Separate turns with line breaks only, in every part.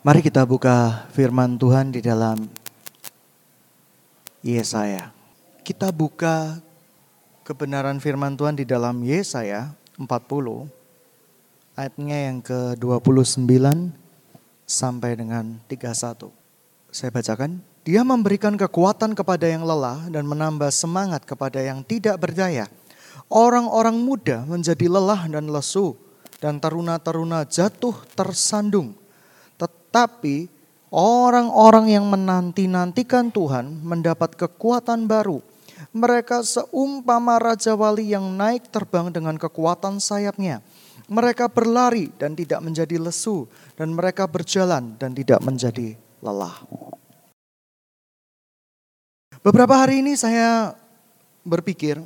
Mari kita buka firman Tuhan di dalam Yesaya. Kita buka kebenaran firman Tuhan di dalam Yesaya 40 ayatnya yang ke-29 sampai dengan 31. Saya bacakan. Dia memberikan kekuatan kepada yang lelah dan menambah semangat kepada yang tidak berdaya. Orang-orang muda menjadi lelah dan lesu dan taruna-taruna jatuh tersandung. Tetapi orang-orang yang menanti-nantikan Tuhan mendapat kekuatan baru. Mereka seumpama Raja Wali yang naik terbang dengan kekuatan sayapnya. Mereka berlari dan tidak menjadi lesu, dan mereka berjalan dan tidak menjadi lelah. Beberapa hari ini saya berpikir,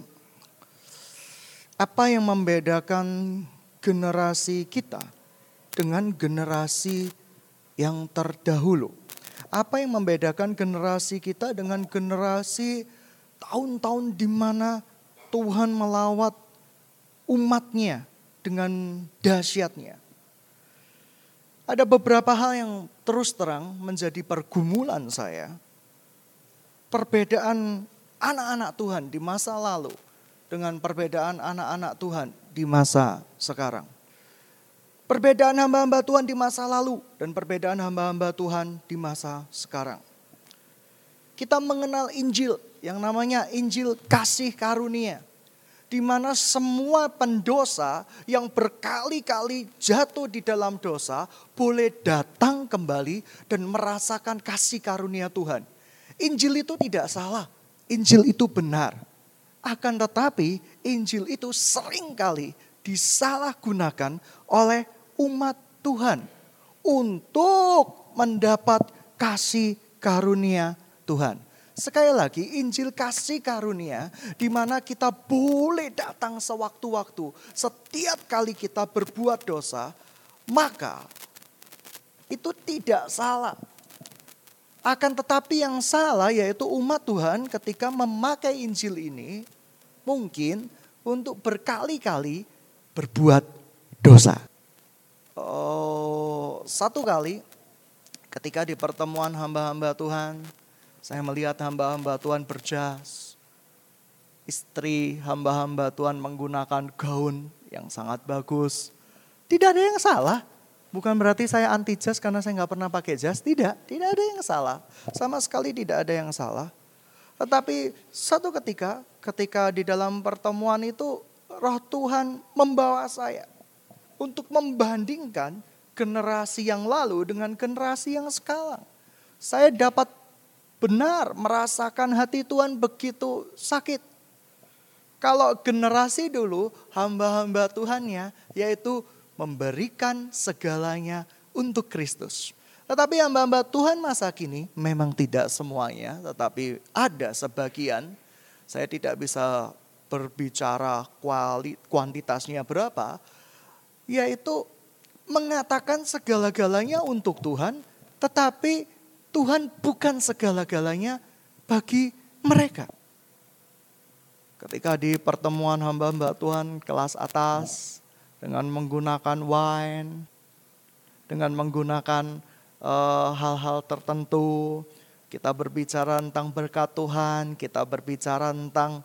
apa yang membedakan generasi kita dengan generasi yang terdahulu. Apa yang membedakan generasi kita dengan generasi tahun-tahun di mana Tuhan melawat umatnya dengan dahsyatnya. Ada beberapa hal yang terus terang menjadi pergumulan saya. Perbedaan anak-anak Tuhan di masa lalu dengan perbedaan anak-anak Tuhan di masa sekarang. Perbedaan hamba-hamba Tuhan di masa lalu dan perbedaan hamba-hamba Tuhan di masa sekarang. Kita mengenal Injil yang namanya Injil kasih karunia. Di mana semua pendosa yang berkali-kali jatuh di dalam dosa boleh datang kembali dan merasakan kasih karunia Tuhan. Injil itu tidak salah, Injil itu benar. Akan tetapi Injil itu sering kali disalahgunakan oleh umat Tuhan untuk mendapat kasih karunia Tuhan. Sekali lagi Injil kasih karunia di mana kita boleh datang sewaktu-waktu. Setiap kali kita berbuat dosa, maka itu tidak salah. Akan tetapi yang salah yaitu umat Tuhan ketika memakai Injil ini mungkin untuk berkali-kali berbuat dosa. Oh, satu kali ketika di pertemuan hamba-hamba Tuhan, saya melihat hamba-hamba Tuhan berjas. Istri hamba-hamba Tuhan menggunakan gaun yang sangat bagus. Tidak ada yang salah. Bukan berarti saya anti jas karena saya nggak pernah pakai jas. Tidak, tidak ada yang salah. Sama sekali tidak ada yang salah. Tetapi satu ketika, ketika di dalam pertemuan itu roh Tuhan membawa saya untuk membandingkan generasi yang lalu dengan generasi yang sekarang. Saya dapat benar merasakan hati Tuhan begitu sakit. Kalau generasi dulu hamba-hamba Tuhannya yaitu memberikan segalanya untuk Kristus. Tetapi hamba-hamba Tuhan masa kini memang tidak semuanya, tetapi ada sebagian. Saya tidak bisa berbicara kuali, kuantitasnya berapa, yaitu mengatakan segala-galanya untuk Tuhan, tetapi Tuhan bukan segala-galanya bagi mereka. Ketika di pertemuan hamba-hamba Tuhan kelas atas dengan menggunakan wine, dengan menggunakan eh, hal-hal uh, tertentu, kita berbicara tentang berkat Tuhan, kita berbicara tentang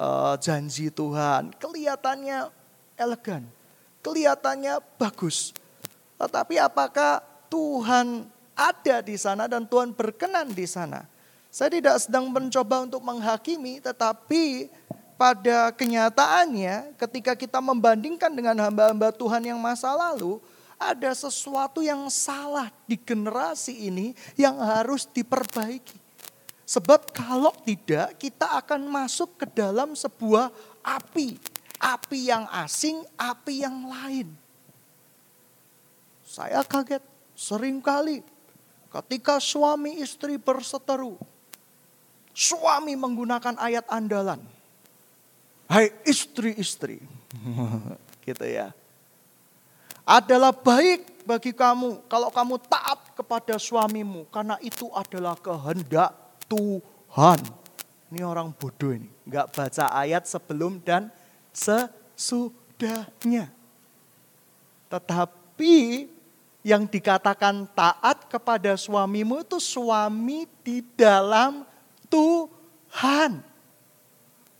uh, janji Tuhan, kelihatannya elegan kelihatannya bagus. Tetapi apakah Tuhan ada di sana dan Tuhan berkenan di sana? Saya tidak sedang mencoba untuk menghakimi, tetapi pada kenyataannya ketika kita membandingkan dengan hamba-hamba Tuhan yang masa lalu, ada sesuatu yang salah di generasi ini yang harus diperbaiki. Sebab kalau tidak kita akan masuk ke dalam sebuah api api yang asing, api yang lain. Saya kaget sering kali ketika suami istri berseteru. Suami menggunakan ayat andalan. Hai istri-istri. gitu ya. Adalah baik bagi kamu kalau kamu taat kepada suamimu. Karena itu adalah kehendak Tuhan. Ini orang bodoh ini. Enggak baca ayat sebelum dan sesudahnya. Tetapi yang dikatakan taat kepada suamimu itu suami di dalam Tuhan.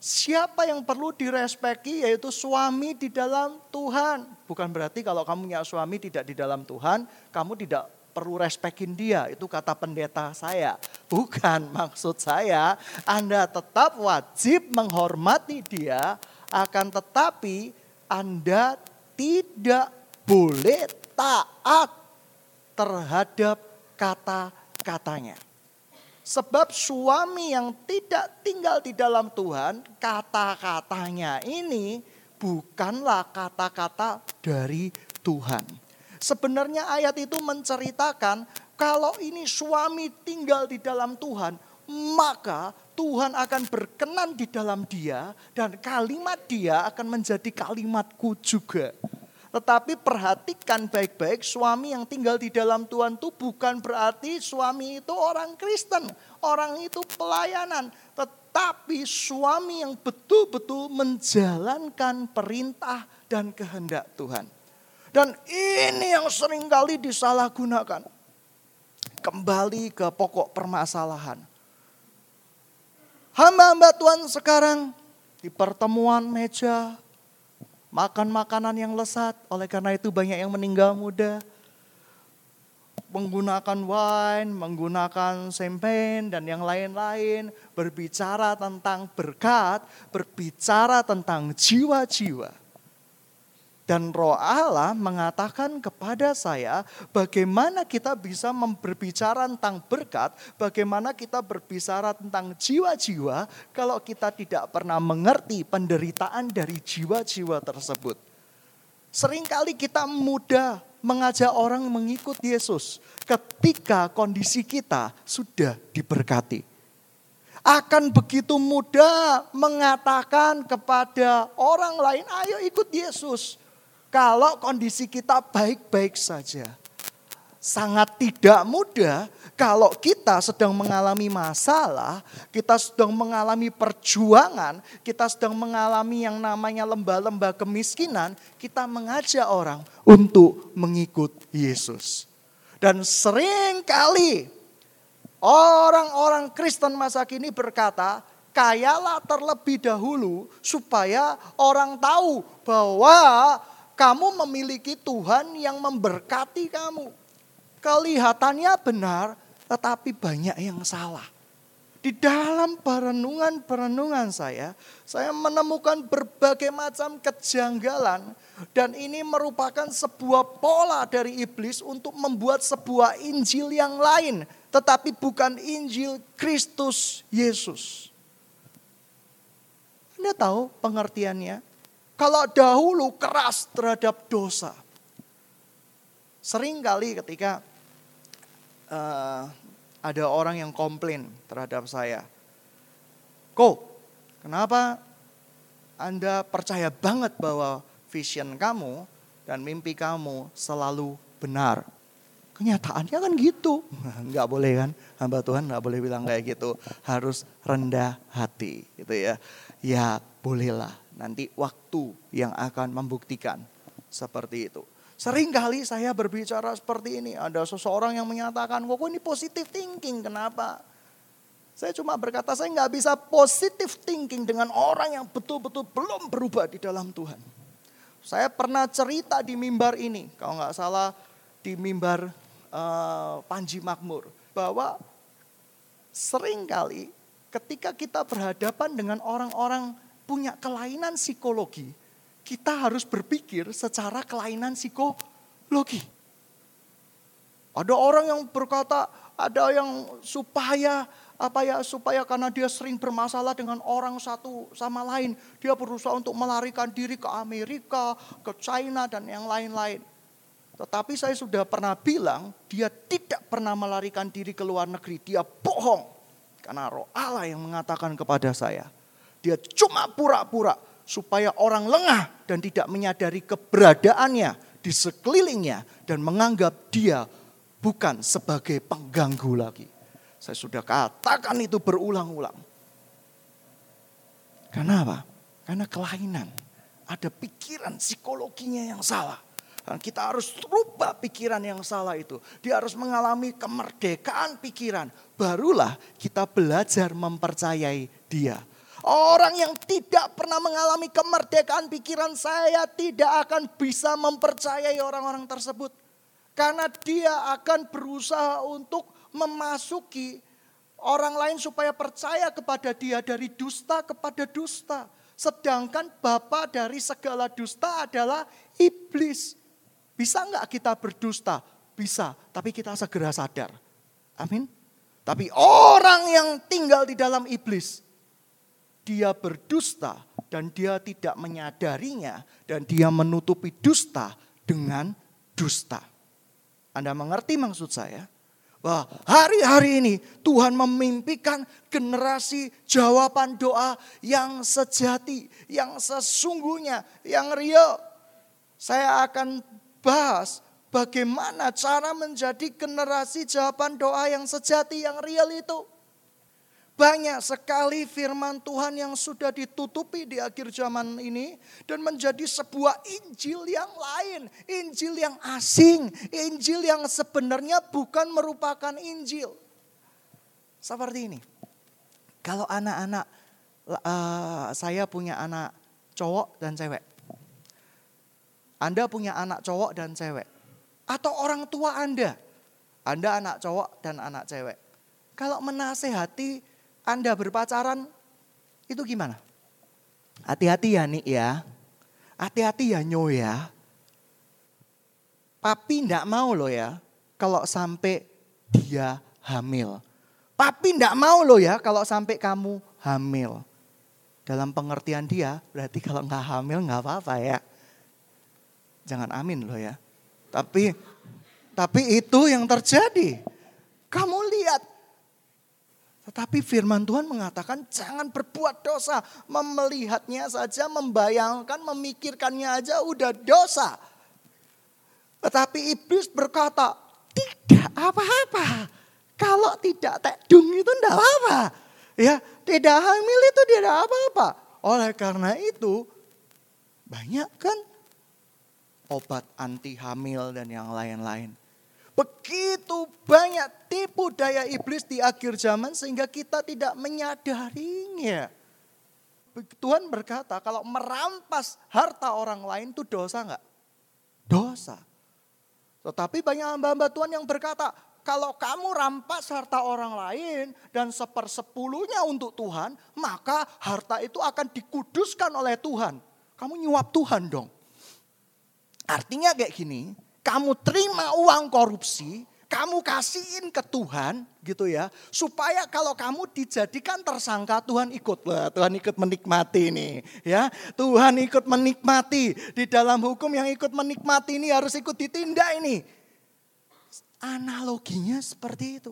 Siapa yang perlu direspeki yaitu suami di dalam Tuhan. Bukan berarti kalau kamu punya suami tidak di dalam Tuhan, kamu tidak perlu respekin dia. Itu kata pendeta saya. Bukan maksud saya, Anda tetap wajib menghormati dia, akan tetapi Anda tidak boleh taat terhadap kata-katanya. Sebab suami yang tidak tinggal di dalam Tuhan, kata-katanya ini bukanlah kata-kata dari Tuhan. Sebenarnya ayat itu menceritakan kalau ini suami tinggal di dalam Tuhan, maka Tuhan akan berkenan di dalam dia dan kalimat dia akan menjadi kalimatku juga. Tetapi perhatikan baik-baik suami yang tinggal di dalam Tuhan itu bukan berarti suami itu orang Kristen. Orang itu pelayanan. Tetapi suami yang betul-betul menjalankan perintah dan kehendak Tuhan. Dan ini yang sering kali disalahgunakan. Kembali ke pokok permasalahan. Hamba-hamba Tuhan sekarang di pertemuan meja makan makanan yang lesat. Oleh karena itu banyak yang meninggal muda. Menggunakan wine, menggunakan champagne dan yang lain-lain. Berbicara tentang berkat, berbicara tentang jiwa-jiwa. Dan roh Allah mengatakan kepada saya bagaimana kita bisa berbicara tentang berkat, bagaimana kita berbicara tentang jiwa-jiwa kalau kita tidak pernah mengerti penderitaan dari jiwa-jiwa tersebut. Seringkali kita mudah mengajak orang mengikut Yesus ketika kondisi kita sudah diberkati akan begitu mudah mengatakan kepada orang lain, "Ayo ikut Yesus." Kalau kondisi kita baik-baik saja. Sangat tidak mudah kalau kita sedang mengalami masalah, kita sedang mengalami perjuangan, kita sedang mengalami yang namanya lembah-lembah kemiskinan, kita mengajak orang untuk mengikut Yesus. Dan sering kali orang-orang Kristen masa kini berkata, kayalah terlebih dahulu supaya orang tahu bahwa kamu memiliki Tuhan yang memberkati kamu. Kelihatannya benar, tetapi banyak yang salah. Di dalam perenungan-perenungan saya, saya menemukan berbagai macam kejanggalan. Dan ini merupakan sebuah pola dari iblis untuk membuat sebuah Injil yang lain. Tetapi bukan Injil Kristus Yesus. Anda tahu pengertiannya? Kalau dahulu keras terhadap dosa. Sering kali ketika uh, ada orang yang komplain terhadap saya. Kok, kenapa Anda percaya banget bahwa vision kamu dan mimpi kamu selalu benar? Kenyataannya kan gitu. Enggak boleh kan, hamba Tuhan enggak boleh bilang kayak gitu. Harus rendah hati gitu ya. Ya bolehlah Nanti waktu yang akan membuktikan seperti itu. Sering kali saya berbicara seperti ini. Ada seseorang yang menyatakan, kok ini positif thinking, kenapa? Saya cuma berkata, saya nggak bisa positif thinking dengan orang yang betul-betul belum berubah di dalam Tuhan. Saya pernah cerita di mimbar ini, kalau nggak salah di mimbar uh, Panji Makmur. Bahwa sering kali ketika kita berhadapan dengan orang-orang punya kelainan psikologi, kita harus berpikir secara kelainan psikologi. Ada orang yang berkata, ada yang supaya apa ya supaya karena dia sering bermasalah dengan orang satu sama lain, dia berusaha untuk melarikan diri ke Amerika, ke China dan yang lain-lain. Tetapi saya sudah pernah bilang, dia tidak pernah melarikan diri ke luar negeri, dia bohong. Karena roh Allah yang mengatakan kepada saya, dia cuma pura-pura supaya orang lengah dan tidak menyadari keberadaannya di sekelilingnya dan menganggap dia bukan sebagai pengganggu lagi. Saya sudah katakan itu berulang-ulang. Karena apa? Karena kelainan. Ada pikiran psikologinya yang salah. Kita harus rubah pikiran yang salah itu. Dia harus mengalami kemerdekaan pikiran. Barulah kita belajar mempercayai dia. Orang yang tidak pernah mengalami kemerdekaan pikiran saya tidak akan bisa mempercayai orang-orang tersebut. Karena dia akan berusaha untuk memasuki orang lain supaya percaya kepada dia dari dusta kepada dusta. Sedangkan bapak dari segala dusta adalah iblis. Bisa nggak kita berdusta? Bisa, tapi kita segera sadar. Amin. Tapi orang yang tinggal di dalam iblis, dia berdusta dan dia tidak menyadarinya dan dia menutupi dusta dengan dusta. Anda mengerti maksud saya? Wah, hari-hari ini Tuhan memimpikan generasi jawaban doa yang sejati, yang sesungguhnya, yang real. Saya akan bahas bagaimana cara menjadi generasi jawaban doa yang sejati, yang real itu. Banyak sekali firman Tuhan yang sudah ditutupi di akhir zaman ini dan menjadi sebuah Injil yang lain, Injil yang asing, Injil yang sebenarnya bukan merupakan Injil. Seperti ini. Kalau anak-anak uh, saya punya anak cowok dan cewek. Anda punya anak cowok dan cewek. Atau orang tua Anda. Anda anak cowok dan anak cewek. Kalau menasehati anda berpacaran itu gimana? Hati-hati ya Nik ya. Hati-hati ya Nyo ya. Papi ndak mau loh ya kalau sampai dia hamil. Papi ndak mau loh ya kalau sampai kamu hamil. Dalam pengertian dia berarti kalau nggak hamil nggak apa-apa ya. Jangan amin loh ya. Tapi tapi itu yang terjadi. Kamu lihat tetapi firman Tuhan mengatakan jangan berbuat dosa. Melihatnya saja, membayangkan, memikirkannya aja udah dosa. Tetapi iblis berkata, tidak apa-apa. Kalau tidak tekdung itu tidak apa-apa. Ya, tidak hamil itu tidak apa-apa. Oleh karena itu, banyak kan obat anti hamil dan yang lain-lain. Begitu banyak tipu daya iblis di akhir zaman sehingga kita tidak menyadarinya. Tuhan berkata kalau merampas harta orang lain itu dosa enggak? Dosa. Tetapi banyak hamba-hamba Tuhan yang berkata, kalau kamu rampas harta orang lain dan sepersepuluhnya untuk Tuhan, maka harta itu akan dikuduskan oleh Tuhan. Kamu nyuap Tuhan dong. Artinya kayak gini, kamu terima uang korupsi, kamu kasihin ke Tuhan gitu ya. Supaya kalau kamu dijadikan tersangka Tuhan ikut. Wah, Tuhan ikut menikmati nih ya. Tuhan ikut menikmati. Di dalam hukum yang ikut menikmati ini harus ikut ditindak ini. Analoginya seperti itu.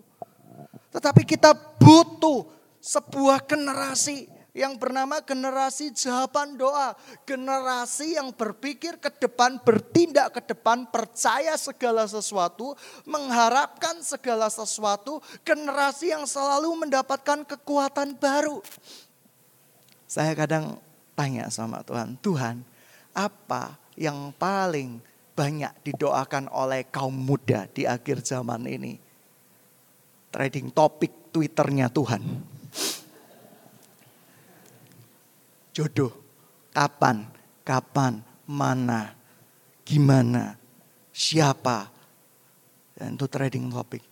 Tetapi kita butuh sebuah generasi yang bernama generasi jawaban doa. Generasi yang berpikir ke depan, bertindak ke depan, percaya segala sesuatu, mengharapkan segala sesuatu. Generasi yang selalu mendapatkan kekuatan baru. Saya kadang tanya sama Tuhan, Tuhan apa yang paling banyak didoakan oleh kaum muda di akhir zaman ini? Trading topik Twitternya Tuhan jodoh. Kapan, kapan, mana, gimana, siapa. Dan itu trading topik.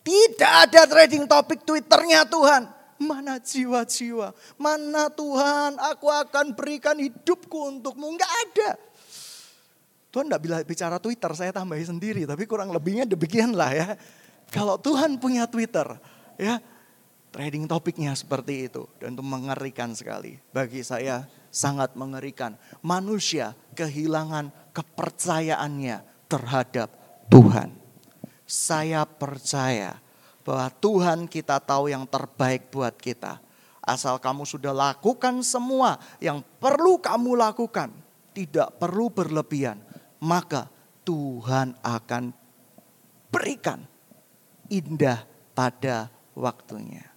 Tidak ada trading topik Twitternya Tuhan. Mana jiwa-jiwa? Mana Tuhan aku akan berikan hidupku untukmu? Enggak ada. Tuhan enggak bila bicara Twitter, saya tambahin sendiri. Tapi kurang lebihnya demikian lah ya. Kalau Tuhan punya Twitter, ya Trading topiknya seperti itu dan itu mengerikan sekali. Bagi saya sangat mengerikan. Manusia kehilangan kepercayaannya terhadap Tuhan. Saya percaya bahwa Tuhan kita tahu yang terbaik buat kita. Asal kamu sudah lakukan semua yang perlu kamu lakukan, tidak perlu berlebihan, maka Tuhan akan berikan indah pada waktunya.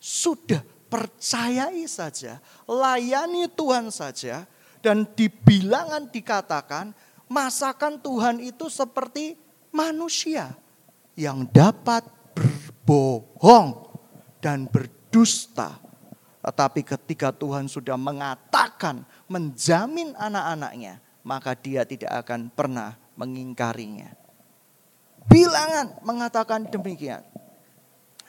Sudah percayai saja, layani Tuhan saja. Dan di bilangan dikatakan masakan Tuhan itu seperti manusia yang dapat berbohong dan berdusta. Tetapi ketika Tuhan sudah mengatakan, menjamin anak-anaknya, maka dia tidak akan pernah mengingkarinya. Bilangan mengatakan demikian.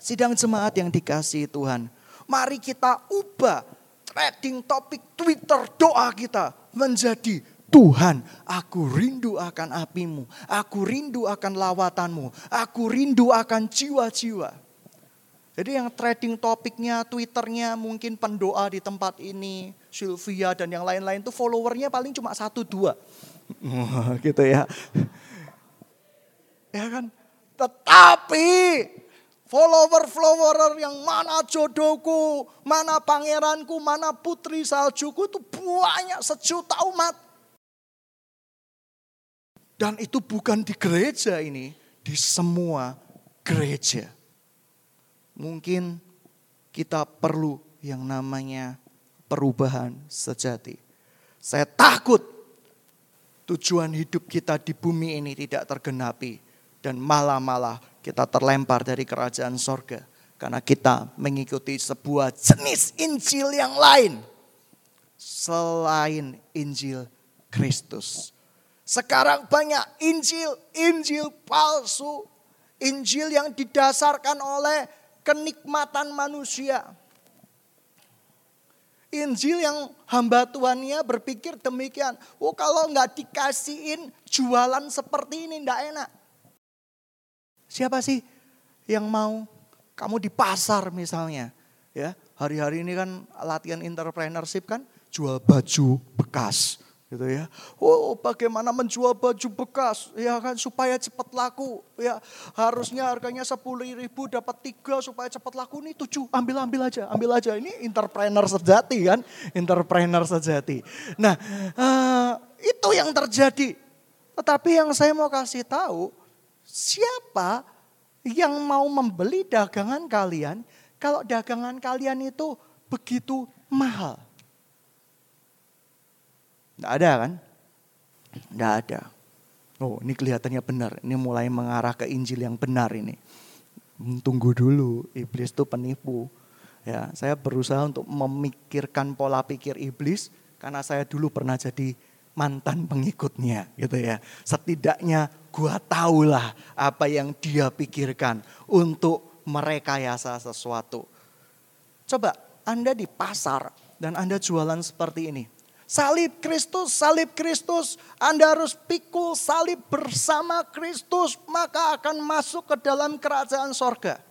Sidang jemaat yang dikasihi Tuhan, mari kita ubah trading topik Twitter doa kita menjadi Tuhan, aku rindu akan apimu, aku rindu akan lawatanmu, aku rindu akan jiwa-jiwa. Jadi yang trading topiknya, twitternya mungkin pendoa di tempat ini, Sylvia dan yang lain-lain itu followernya paling cuma satu dua. gitu ya. Ya kan? Tetapi follower-follower yang mana jodohku, mana pangeranku, mana putri saljuku itu banyak sejuta umat. Dan itu bukan di gereja ini, di semua gereja. Mungkin kita perlu yang namanya perubahan sejati. Saya takut tujuan hidup kita di bumi ini tidak tergenapi. Dan malah-malah kita terlempar dari kerajaan sorga. Karena kita mengikuti sebuah jenis Injil yang lain. Selain Injil Kristus. Sekarang banyak Injil, Injil palsu. Injil yang didasarkan oleh kenikmatan manusia. Injil yang hamba Tuhannya berpikir demikian. Oh kalau nggak dikasihin jualan seperti ini nggak enak. Siapa sih yang mau kamu di pasar misalnya. ya Hari-hari ini kan latihan entrepreneurship kan jual baju bekas gitu ya. Oh, bagaimana menjual baju bekas ya kan supaya cepat laku ya. Harusnya harganya sepuluh ribu dapat tiga supaya cepat laku nih tujuh ambil ambil aja ambil aja ini entrepreneur sejati kan entrepreneur sejati. Nah uh, itu yang terjadi. Tetapi yang saya mau kasih tahu siapa yang mau membeli dagangan kalian kalau dagangan kalian itu begitu mahal. Tidak ada kan? Tidak ada. Oh ini kelihatannya benar. Ini mulai mengarah ke Injil yang benar ini. Hmm, tunggu dulu, iblis itu penipu. Ya, saya berusaha untuk memikirkan pola pikir iblis karena saya dulu pernah jadi mantan pengikutnya gitu ya. Setidaknya gua tahulah apa yang dia pikirkan untuk merekayasa sesuatu. Coba Anda di pasar dan Anda jualan seperti ini. Salib Kristus, salib Kristus. Anda harus pikul salib bersama Kristus. Maka akan masuk ke dalam kerajaan sorga.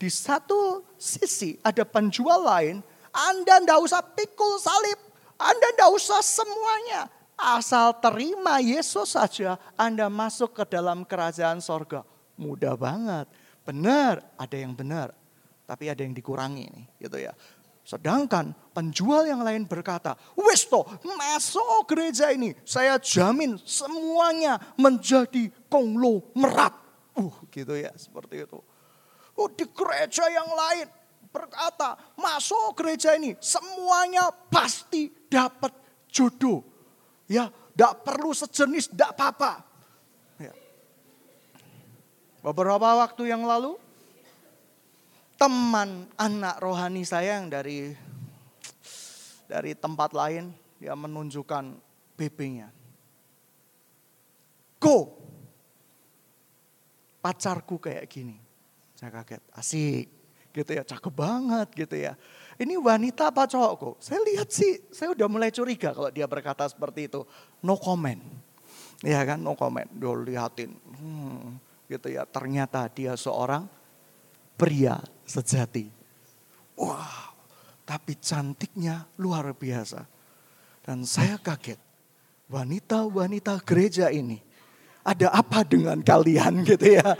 Di satu sisi ada penjual lain. Anda tidak usah pikul salib. Anda tidak usah semuanya. Asal terima Yesus saja Anda masuk ke dalam kerajaan sorga. Mudah banget. Benar, ada yang benar. Tapi ada yang dikurangi nih gitu ya. Sedangkan penjual yang lain berkata, wes toh masuk gereja ini. Saya jamin semuanya menjadi konglomerat. Uh gitu ya seperti itu. Oh di gereja yang lain berkata, masuk gereja ini semuanya pasti dapat jodoh. Ya, tidak perlu sejenis, tidak apa-apa. Ya. Beberapa waktu yang lalu teman anak rohani saya yang dari dari tempat lain dia menunjukkan BB-nya. Go. Pacarku kayak gini. Saya kaget, asik gitu ya, cakep banget gitu ya. Ini wanita apa cowok kok? Saya lihat sih, saya udah mulai curiga kalau dia berkata seperti itu. No comment. Ya kan, no comment. Dia lihatin. Hmm, gitu ya, ternyata dia seorang pria sejati. Wow, tapi cantiknya luar biasa. Dan saya kaget, wanita-wanita gereja ini, ada apa dengan kalian gitu ya.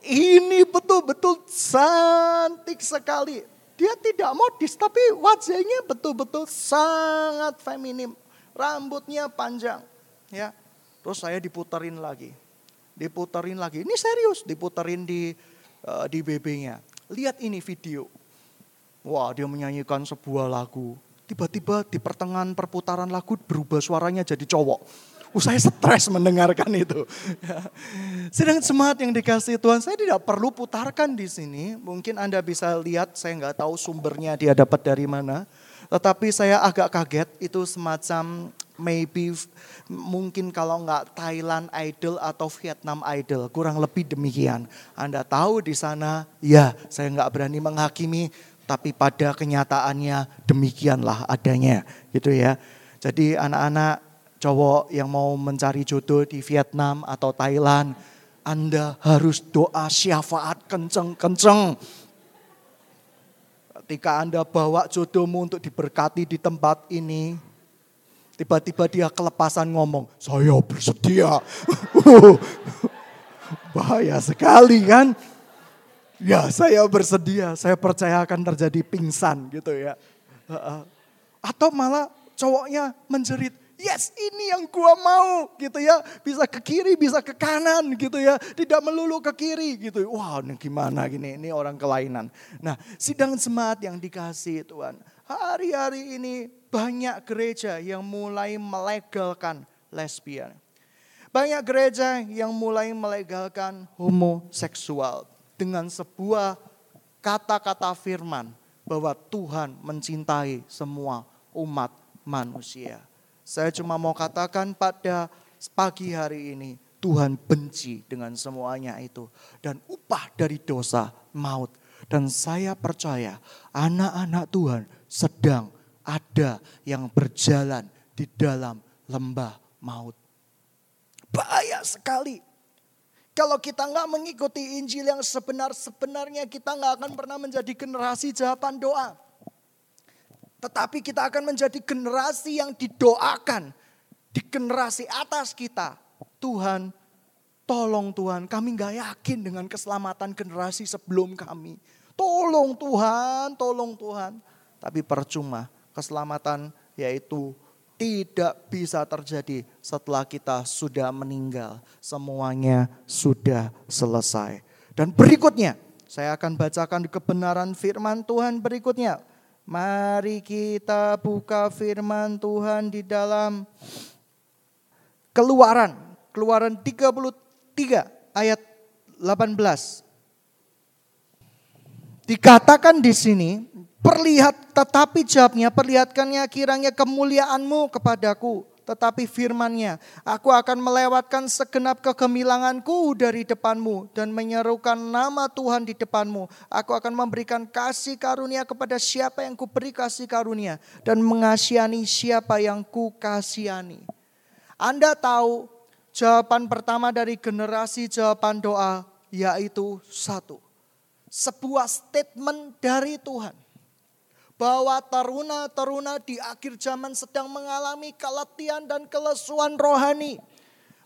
Ini betul-betul cantik sekali. Dia tidak modis tapi wajahnya betul-betul sangat feminim. Rambutnya panjang. ya. Terus saya diputerin lagi. Diputerin lagi. Ini serius diputerin di uh, di BB-nya. Lihat ini video. Wah dia menyanyikan sebuah lagu. Tiba-tiba di pertengahan perputaran lagu berubah suaranya jadi cowok. Uh, saya stres mendengarkan itu. Sedang semangat yang dikasih Tuhan, saya tidak perlu putarkan di sini. Mungkin Anda bisa lihat, saya nggak tahu sumbernya dia dapat dari mana. Tetapi saya agak kaget, itu semacam maybe mungkin kalau nggak Thailand Idol atau Vietnam Idol, kurang lebih demikian. Anda tahu di sana, ya saya nggak berani menghakimi, tapi pada kenyataannya demikianlah adanya, gitu ya. Jadi anak-anak cowok yang mau mencari jodoh di Vietnam atau Thailand, Anda harus doa syafaat kenceng-kenceng. Ketika Anda bawa jodohmu untuk diberkati di tempat ini, tiba-tiba dia kelepasan ngomong, saya bersedia. Bahaya sekali kan? Ya saya bersedia, saya percaya akan terjadi pingsan gitu ya. Atau malah cowoknya menjerit, yes ini yang gua mau gitu ya. Bisa ke kiri, bisa ke kanan gitu ya. Tidak melulu ke kiri gitu. Wah ini gimana gini, ini orang kelainan. Nah sidang semat yang dikasih Tuhan. Hari-hari ini banyak gereja yang mulai melegalkan lesbian. Banyak gereja yang mulai melegalkan homoseksual dengan sebuah kata-kata firman bahwa Tuhan mencintai semua umat manusia. Saya cuma mau katakan pada pagi hari ini Tuhan benci dengan semuanya itu dan upah dari dosa maut. Dan saya percaya anak-anak Tuhan sedang ada yang berjalan di dalam lembah maut. Bahaya sekali kalau kita nggak mengikuti Injil yang sebenar-sebenarnya kita nggak akan pernah menjadi generasi jawaban doa. Tetapi kita akan menjadi generasi yang didoakan. Di generasi atas kita. Tuhan, tolong Tuhan, kami nggak yakin dengan keselamatan generasi sebelum kami. Tolong Tuhan, tolong Tuhan. Tapi percuma, keselamatan yaitu tidak bisa terjadi setelah kita sudah meninggal. Semuanya sudah selesai. Dan berikutnya, saya akan bacakan kebenaran firman Tuhan berikutnya. Mari kita buka firman Tuhan di dalam Keluaran, Keluaran 33 ayat 18. Dikatakan di sini, Perlihat, tetapi jawabnya, perlihatkannya kiranya kemuliaanmu kepadaku. Tetapi firmannya, aku akan melewatkan segenap kegemilanganku dari depanmu dan menyerukan nama Tuhan di depanmu. Aku akan memberikan kasih karunia kepada siapa yang kuberi kasih karunia dan mengasihani siapa yang ku kasihani. Anda tahu jawaban pertama dari generasi jawaban doa yaitu satu. Sebuah statement dari Tuhan bahwa teruna-teruna di akhir zaman sedang mengalami keletihan dan kelesuan rohani.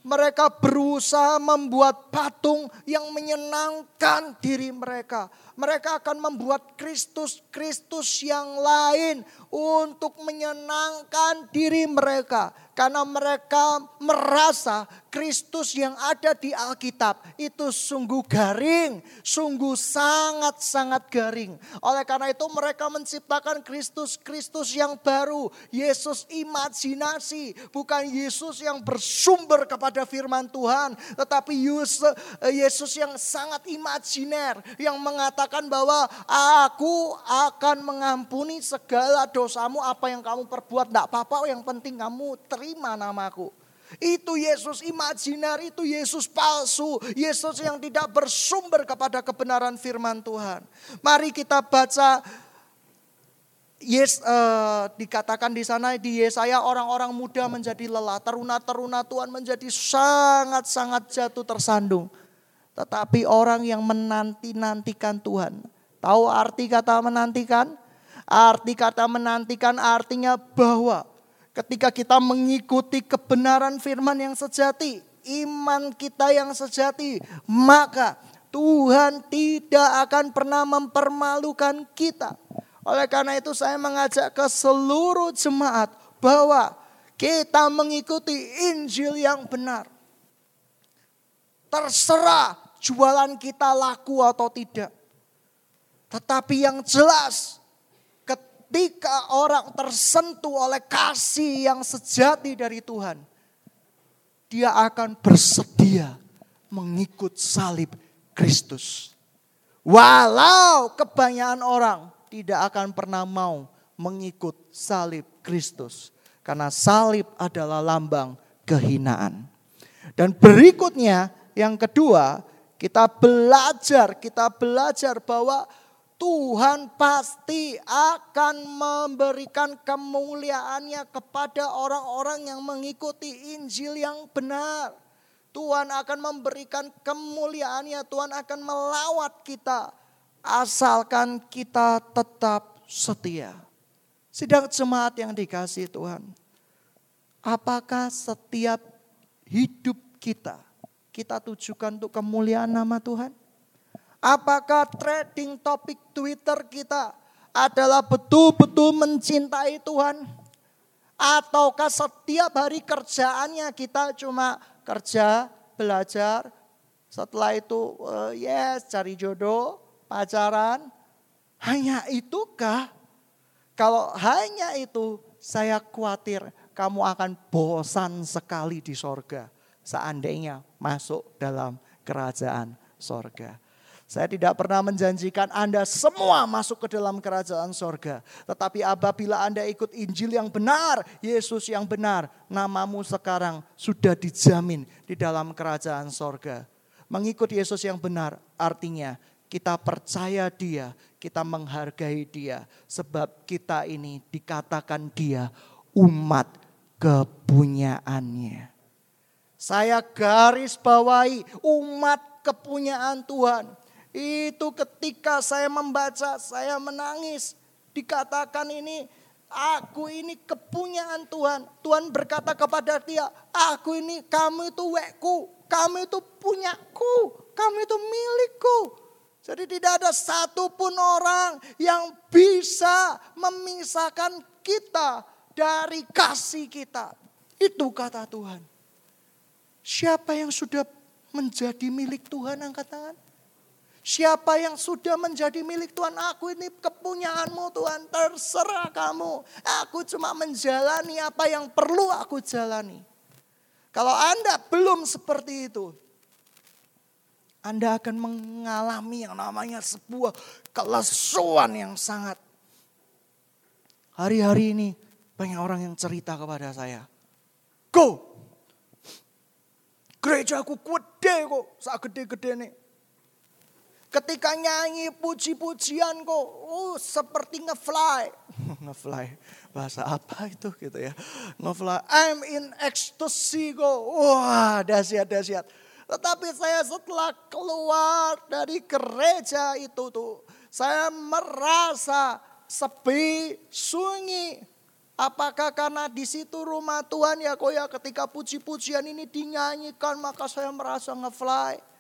Mereka berusaha membuat patung yang menyenangkan diri mereka. Mereka akan membuat Kristus-Kristus yang lain untuk menyenangkan diri mereka. Karena mereka merasa Kristus yang ada di Alkitab itu sungguh garing, sungguh sangat-sangat garing. Oleh karena itu mereka menciptakan Kristus-Kristus yang baru. Yesus imajinasi, bukan Yesus yang bersumber kepada firman Tuhan. Tetapi Yesus yang sangat imajiner, yang mengatakan bahwa aku akan mengampuni segala dosamu, apa yang kamu perbuat, tidak apa-apa, yang penting kamu terima terima namaku. Itu Yesus imajiner, itu Yesus palsu, Yesus yang tidak bersumber kepada kebenaran firman Tuhan. Mari kita baca Yes, uh, dikatakan di sana di Yesaya orang-orang muda menjadi lelah, teruna-teruna Tuhan menjadi sangat-sangat jatuh tersandung. Tetapi orang yang menanti-nantikan Tuhan, tahu arti kata menantikan? Arti kata menantikan artinya bahwa Ketika kita mengikuti kebenaran firman yang sejati, iman kita yang sejati, maka Tuhan tidak akan pernah mempermalukan kita. Oleh karena itu saya mengajak ke seluruh jemaat bahwa kita mengikuti Injil yang benar. Terserah jualan kita laku atau tidak. Tetapi yang jelas ketika orang tersentuh oleh kasih yang sejati dari Tuhan, dia akan bersedia mengikut salib Kristus. Walau kebanyakan orang tidak akan pernah mau mengikut salib Kristus. Karena salib adalah lambang kehinaan. Dan berikutnya yang kedua, kita belajar, kita belajar bahwa Tuhan pasti akan memberikan kemuliaannya kepada orang-orang yang mengikuti Injil yang benar. Tuhan akan memberikan kemuliaannya, Tuhan akan melawat kita. Asalkan kita tetap setia. Sidang jemaat yang dikasih Tuhan. Apakah setiap hidup kita, kita tujukan untuk kemuliaan nama Tuhan? Apakah trading topik Twitter kita adalah betul-betul mencintai Tuhan? Ataukah setiap hari kerjaannya kita cuma kerja, belajar, setelah itu uh, yes cari jodoh, pacaran. Hanya itukah? Kalau hanya itu saya khawatir kamu akan bosan sekali di sorga. Seandainya masuk dalam kerajaan sorga. Saya tidak pernah menjanjikan Anda semua masuk ke dalam kerajaan sorga. Tetapi apabila Anda ikut Injil yang benar, Yesus yang benar, namamu sekarang sudah dijamin di dalam kerajaan sorga. Mengikut Yesus yang benar artinya kita percaya dia, kita menghargai dia. Sebab kita ini dikatakan dia umat kepunyaannya. Saya garis bawahi umat kepunyaan Tuhan. Itu ketika saya membaca, saya menangis. Dikatakan ini, aku ini kepunyaan Tuhan. Tuhan berkata kepada dia, aku ini, kamu itu wekku, kamu itu punyaku, kamu itu milikku. Jadi tidak ada satupun orang yang bisa memisahkan kita dari kasih kita. Itu kata Tuhan. Siapa yang sudah menjadi milik Tuhan angkat tangan? Siapa yang sudah menjadi milik Tuhan, aku ini kepunyaanmu Tuhan, terserah kamu. Aku cuma menjalani apa yang perlu aku jalani. Kalau Anda belum seperti itu, Anda akan mengalami yang namanya sebuah kelesuan yang sangat. Hari-hari ini banyak orang yang cerita kepada saya. Go! Gereja aku gede kok, saat gede-gede nih Ketika nyanyi puji-pujian kok, oh seperti ngefly. ngefly, bahasa apa itu gitu ya. Ngefly, I'm in ecstasy kok. Wah dahsyat, dahsyat. Tetapi saya setelah keluar dari gereja itu tuh, saya merasa sepi, sunyi. Apakah karena di situ rumah Tuhan ya kok ya ketika puji-pujian ini dinyanyikan maka saya merasa ngefly.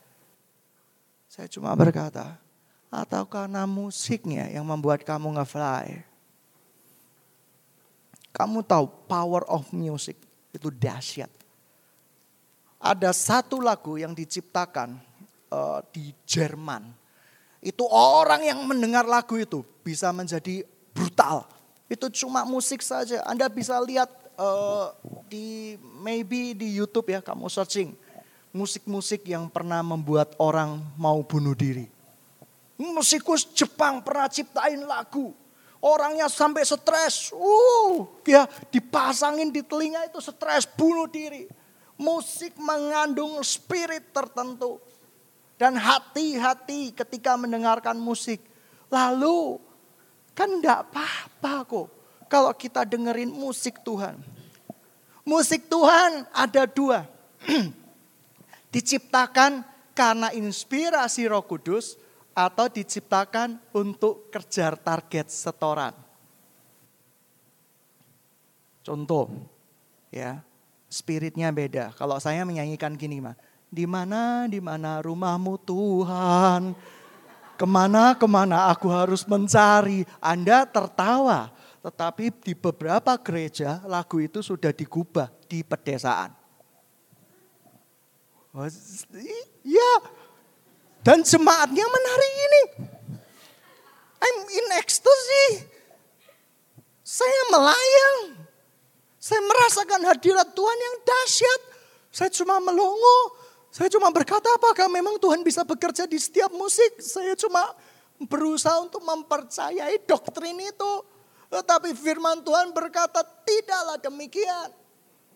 Saya cuma berkata, atau karena musiknya yang membuat kamu nge-fly. Kamu tahu power of music itu dahsyat. Ada satu lagu yang diciptakan uh, di Jerman. Itu orang yang mendengar lagu itu bisa menjadi brutal. Itu cuma musik saja. Anda bisa lihat uh, di maybe di YouTube ya, kamu searching musik-musik yang pernah membuat orang mau bunuh diri. Musikus Jepang pernah ciptain lagu. Orangnya sampai stres. Uh, ya dipasangin di telinga itu stres bunuh diri. Musik mengandung spirit tertentu. Dan hati-hati ketika mendengarkan musik. Lalu kan enggak apa-apa kok kalau kita dengerin musik Tuhan. Musik Tuhan ada dua. Diciptakan karena inspirasi Roh Kudus atau diciptakan untuk kejar target setoran. Contoh, ya, spiritnya beda. Kalau saya menyanyikan gini mah, di mana di mana rumahmu Tuhan, ke mana ke mana aku harus mencari. Anda tertawa, tetapi di beberapa gereja lagu itu sudah digubah di pedesaan. Iya. Dan jemaatnya menari ini. I'm in ecstasy. Saya melayang. Saya merasakan hadirat Tuhan yang dahsyat. Saya cuma melongo. Saya cuma berkata apakah memang Tuhan bisa bekerja di setiap musik. Saya cuma berusaha untuk mempercayai doktrin itu. Tetapi firman Tuhan berkata tidaklah demikian.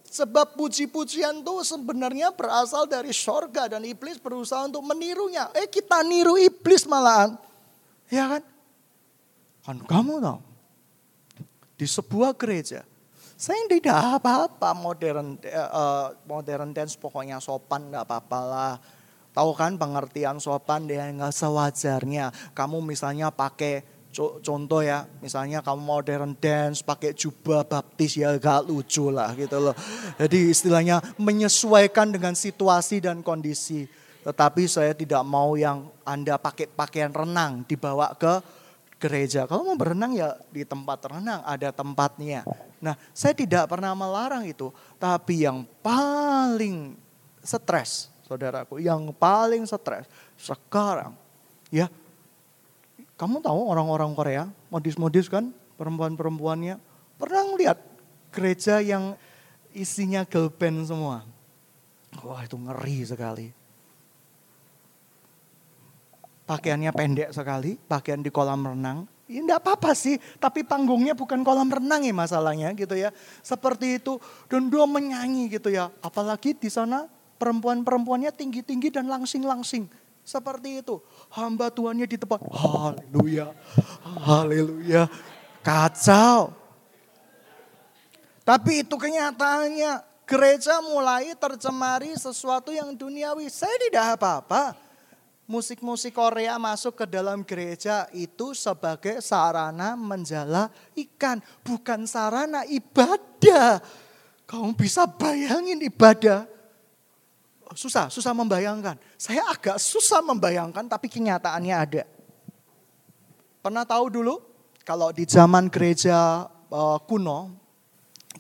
Sebab puji-pujian itu sebenarnya berasal dari sorga dan iblis berusaha untuk menirunya. Eh kita niru iblis malahan. Ya kan? Kan kamu tahu. Di sebuah gereja saya tidak apa-apa modern uh, modern dance pokoknya sopan nggak apa-apa lah. Tahu kan pengertian sopan dia nggak sewajarnya. Kamu misalnya pakai contoh ya, misalnya kamu modern dance pakai jubah baptis ya gak lucu lah gitu loh. Jadi istilahnya menyesuaikan dengan situasi dan kondisi. Tetapi saya tidak mau yang Anda pakai pakaian renang dibawa ke gereja. Kalau mau berenang ya di tempat renang ada tempatnya. Nah, saya tidak pernah melarang itu, tapi yang paling stres, saudaraku, yang paling stres sekarang, ya, kamu tahu orang-orang Korea, modis-modis kan, perempuan-perempuannya, pernah lihat gereja yang isinya girl semua. Wah itu ngeri sekali. Pakaiannya pendek sekali, pakaian di kolam renang, Ya enggak apa-apa sih, tapi panggungnya bukan kolam renang ya masalahnya gitu ya. Seperti itu, dan dia menyanyi gitu ya. Apalagi di sana perempuan-perempuannya tinggi-tinggi dan langsing-langsing. Seperti itu. Hamba Tuhannya di tempat, haleluya, haleluya. Kacau. Tapi itu kenyataannya, gereja mulai tercemari sesuatu yang duniawi. Saya tidak apa-apa musik-musik Korea masuk ke dalam gereja itu sebagai sarana menjala ikan, bukan sarana ibadah. Kamu bisa bayangin ibadah. Susah, susah membayangkan. Saya agak susah membayangkan tapi kenyataannya ada. Pernah tahu dulu kalau di zaman gereja uh, kuno,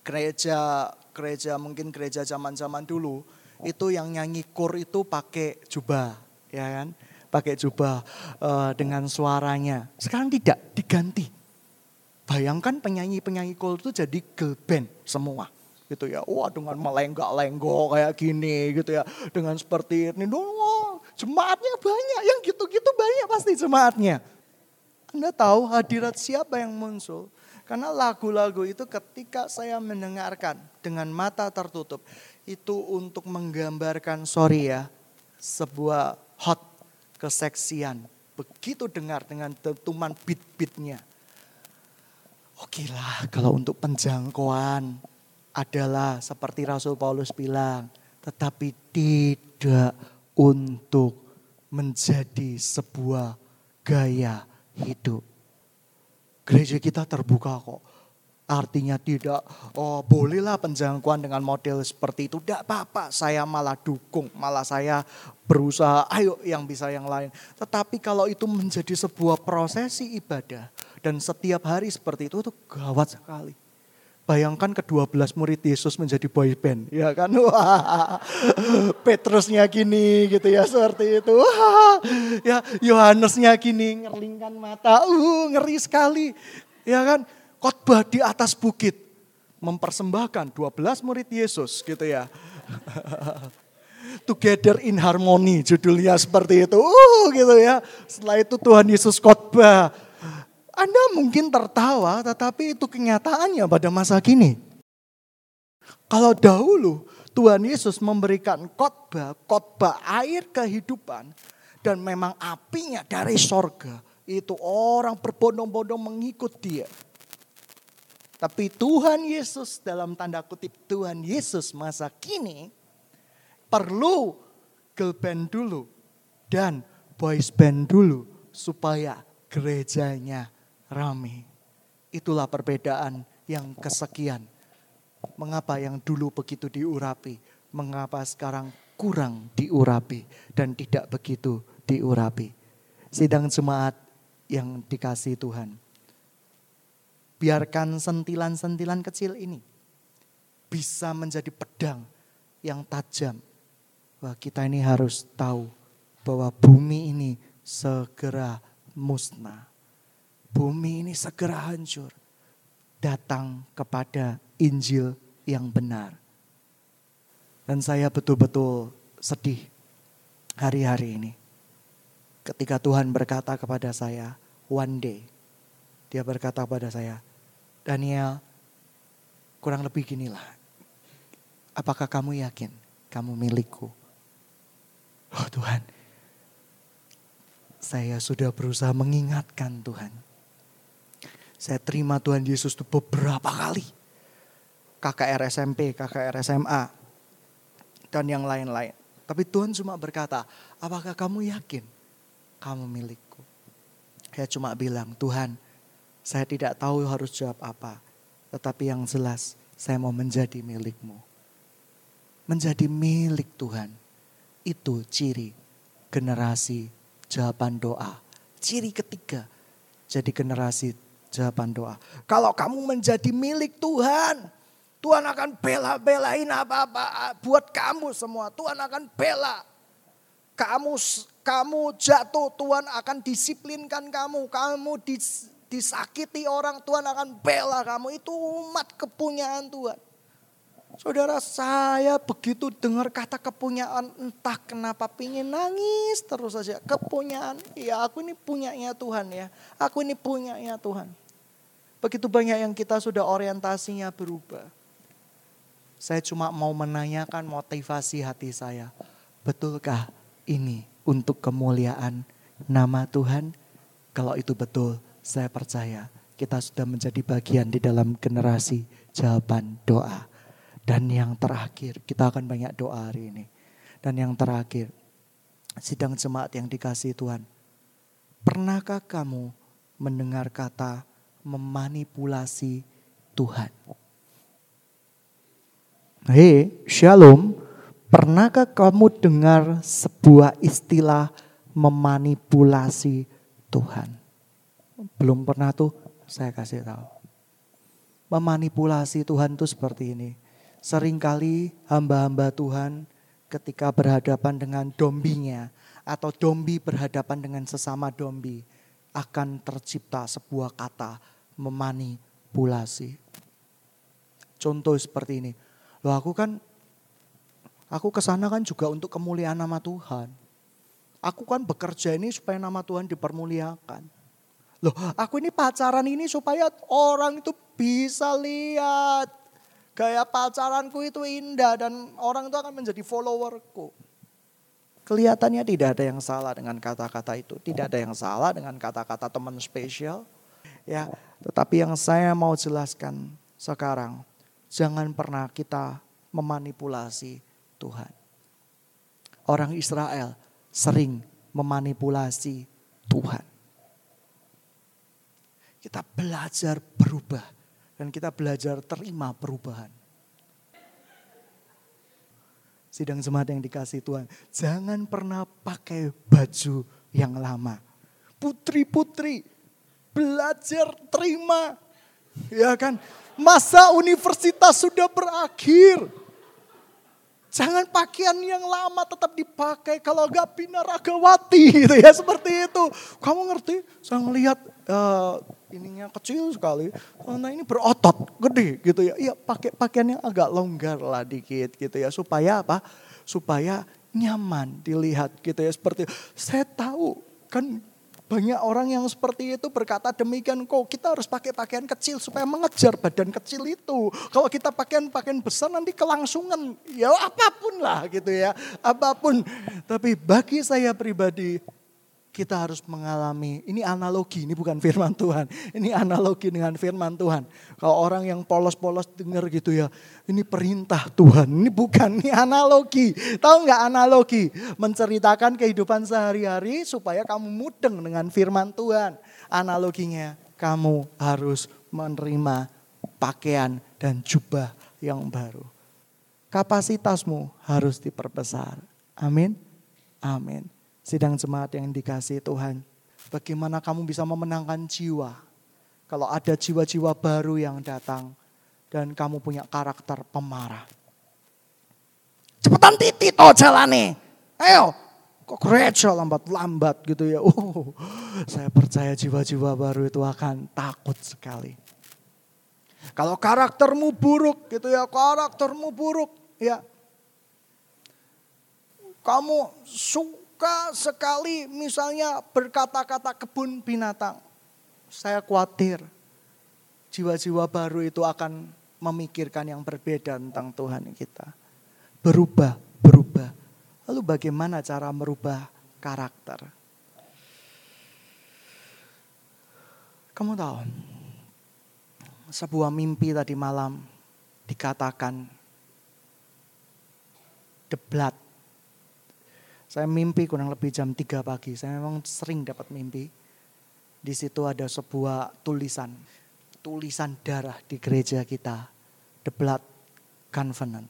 gereja gereja mungkin gereja zaman-zaman dulu itu yang nyanyi kur itu pakai jubah ya kan? Pakai jubah uh, dengan suaranya. Sekarang tidak, diganti. Bayangkan penyanyi-penyanyi kol itu jadi girl band semua gitu ya. Wah dengan melenggak-lenggok kayak gini gitu ya. Dengan seperti ini. Wah jemaatnya banyak. Yang gitu-gitu banyak pasti jemaatnya. Anda tahu hadirat siapa yang muncul? Karena lagu-lagu itu ketika saya mendengarkan dengan mata tertutup. Itu untuk menggambarkan, sorry ya, sebuah hot keseksian. Begitu dengar dengan dentuman beat-beatnya. Oke lah kalau untuk penjangkauan adalah seperti Rasul Paulus bilang. Tetapi tidak untuk menjadi sebuah gaya hidup. Gereja kita terbuka kok Artinya tidak, oh bolehlah penjangkauan dengan model seperti itu. Tidak apa-apa, saya malah dukung, malah saya berusaha, ayo yang bisa yang lain. Tetapi kalau itu menjadi sebuah prosesi ibadah dan setiap hari seperti itu, itu gawat sekali. Bayangkan ke-12 murid Yesus menjadi boy band, ya kan? Wah, Petrusnya gini gitu ya, seperti itu. Wah, ya Yohanesnya gini, ngerlingkan mata, uh, ngeri sekali. Ya kan? khotbah di atas bukit. Mempersembahkan 12 murid Yesus gitu ya. Together in harmony judulnya seperti itu. Uh, gitu ya. Setelah itu Tuhan Yesus khotbah. Anda mungkin tertawa tetapi itu kenyataannya pada masa kini. Kalau dahulu Tuhan Yesus memberikan khotbah, khotbah air kehidupan dan memang apinya dari sorga. Itu orang berbondong-bondong mengikut dia. Tapi Tuhan Yesus dalam tanda kutip Tuhan Yesus masa kini perlu girl band dulu dan boys band dulu supaya gerejanya rame. Itulah perbedaan yang kesekian. Mengapa yang dulu begitu diurapi, mengapa sekarang kurang diurapi dan tidak begitu diurapi. Sidang jemaat yang dikasih Tuhan biarkan sentilan-sentilan kecil ini bisa menjadi pedang yang tajam. Wah, kita ini harus tahu bahwa bumi ini segera musnah. Bumi ini segera hancur. Datang kepada Injil yang benar. Dan saya betul-betul sedih hari-hari ini. Ketika Tuhan berkata kepada saya, one day, dia berkata kepada saya, Daniel, kurang lebih ginilah. Apakah kamu yakin kamu milikku? Oh Tuhan, saya sudah berusaha mengingatkan Tuhan. Saya terima Tuhan Yesus itu beberapa kali. KKR SMP, KKR SMA, dan yang lain-lain. Tapi Tuhan cuma berkata, apakah kamu yakin kamu milikku? Saya cuma bilang, Tuhan saya tidak tahu harus jawab apa. Tetapi yang jelas saya mau menjadi milikmu. Menjadi milik Tuhan. Itu ciri generasi jawaban doa. Ciri ketiga jadi generasi jawaban doa. Kalau kamu menjadi milik Tuhan, Tuhan akan bela-belain apa-apa buat kamu semua. Tuhan akan bela. Kamu kamu jatuh, Tuhan akan disiplinkan kamu. Kamu dis, disakiti orang, Tuhan akan bela kamu. Itu umat kepunyaan Tuhan. Saudara saya begitu dengar kata kepunyaan entah kenapa pingin nangis terus saja. Kepunyaan, ya aku ini punyanya Tuhan ya. Aku ini punyanya Tuhan. Begitu banyak yang kita sudah orientasinya berubah. Saya cuma mau menanyakan motivasi hati saya. Betulkah ini untuk kemuliaan nama Tuhan? Kalau itu betul, saya percaya kita sudah menjadi bagian di dalam generasi jawaban doa. Dan yang terakhir, kita akan banyak doa hari ini. Dan yang terakhir, sidang jemaat yang dikasih Tuhan. Pernahkah kamu mendengar kata memanipulasi Tuhan? Hei, shalom. Pernahkah kamu dengar sebuah istilah memanipulasi Tuhan? Belum pernah tuh, saya kasih tahu. Memanipulasi Tuhan tuh seperti ini. Seringkali hamba-hamba Tuhan ketika berhadapan dengan dombinya atau dombi berhadapan dengan sesama dombi akan tercipta sebuah kata memanipulasi. Contoh seperti ini Loh aku kan, aku ke sana kan juga untuk kemuliaan nama Tuhan. Aku kan bekerja ini supaya nama Tuhan dipermuliakan. Loh aku ini pacaran ini supaya orang itu bisa lihat. Gaya pacaranku itu indah dan orang itu akan menjadi followerku. Kelihatannya tidak ada yang salah dengan kata-kata itu. Tidak ada yang salah dengan kata-kata teman spesial. Ya, tetapi yang saya mau jelaskan sekarang, Jangan pernah kita memanipulasi Tuhan. Orang Israel sering memanipulasi Tuhan. Kita belajar berubah dan kita belajar terima perubahan. Sidang jemaat yang dikasih Tuhan, jangan pernah pakai baju yang lama. Putri-putri, belajar terima. Ya kan? Masa universitas sudah berakhir. Jangan pakaian yang lama tetap dipakai kalau gak binaragawati gitu ya seperti itu. Kamu ngerti? Saya ngelihat uh, ininya kecil sekali. Karena ini berotot, gede gitu ya. Iya pakai pakaian yang agak longgar lah dikit gitu ya. Supaya apa? Supaya nyaman dilihat gitu ya. Seperti saya tahu kan banyak orang yang seperti itu berkata demikian kok kita harus pakai pakaian kecil supaya mengejar badan kecil itu. Kalau kita pakaian-pakaian besar nanti kelangsungan. Ya apa pun lah gitu ya. Apa pun. Tapi bagi saya pribadi kita harus mengalami, ini analogi, ini bukan firman Tuhan. Ini analogi dengan firman Tuhan. Kalau orang yang polos-polos dengar gitu ya, ini perintah Tuhan. Ini bukan, ini analogi. Tahu nggak analogi? Menceritakan kehidupan sehari-hari supaya kamu mudeng dengan firman Tuhan. Analoginya, kamu harus menerima pakaian dan jubah yang baru. Kapasitasmu harus diperbesar. Amin. Amin sidang jemaat yang dikasih Tuhan. Bagaimana kamu bisa memenangkan jiwa. Kalau ada jiwa-jiwa baru yang datang dan kamu punya karakter pemarah. Cepetan titi toh jalane. Ayo, kok gereja lambat-lambat gitu ya. Oh, saya percaya jiwa-jiwa baru itu akan takut sekali. Kalau karaktermu buruk gitu ya, karaktermu buruk ya. kamu suka sekali misalnya berkata-kata kebun binatang. Saya khawatir jiwa-jiwa baru itu akan memikirkan yang berbeda tentang Tuhan kita. Berubah, berubah. Lalu bagaimana cara merubah karakter? Kamu tahu, sebuah mimpi tadi malam dikatakan the blood. Saya mimpi kurang lebih jam 3 pagi. Saya memang sering dapat mimpi. Di situ ada sebuah tulisan tulisan darah di gereja kita. The blood covenant.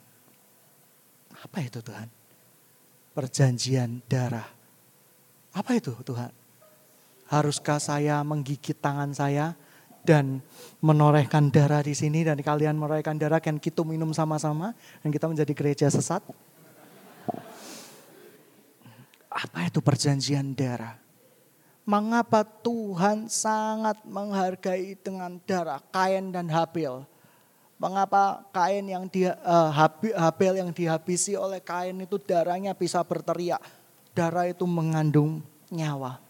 Apa itu Tuhan? Perjanjian darah. Apa itu Tuhan? Haruskah saya menggigit tangan saya dan menorehkan darah di sini dan kalian menorehkan darah kan kita minum sama-sama dan kita menjadi gereja sesat? Apa itu perjanjian darah? Mengapa Tuhan sangat menghargai dengan darah Kain dan Habil? Mengapa Kain yang di, uh, Habil yang dihabisi oleh Kain itu darahnya bisa berteriak? Darah itu mengandung nyawa.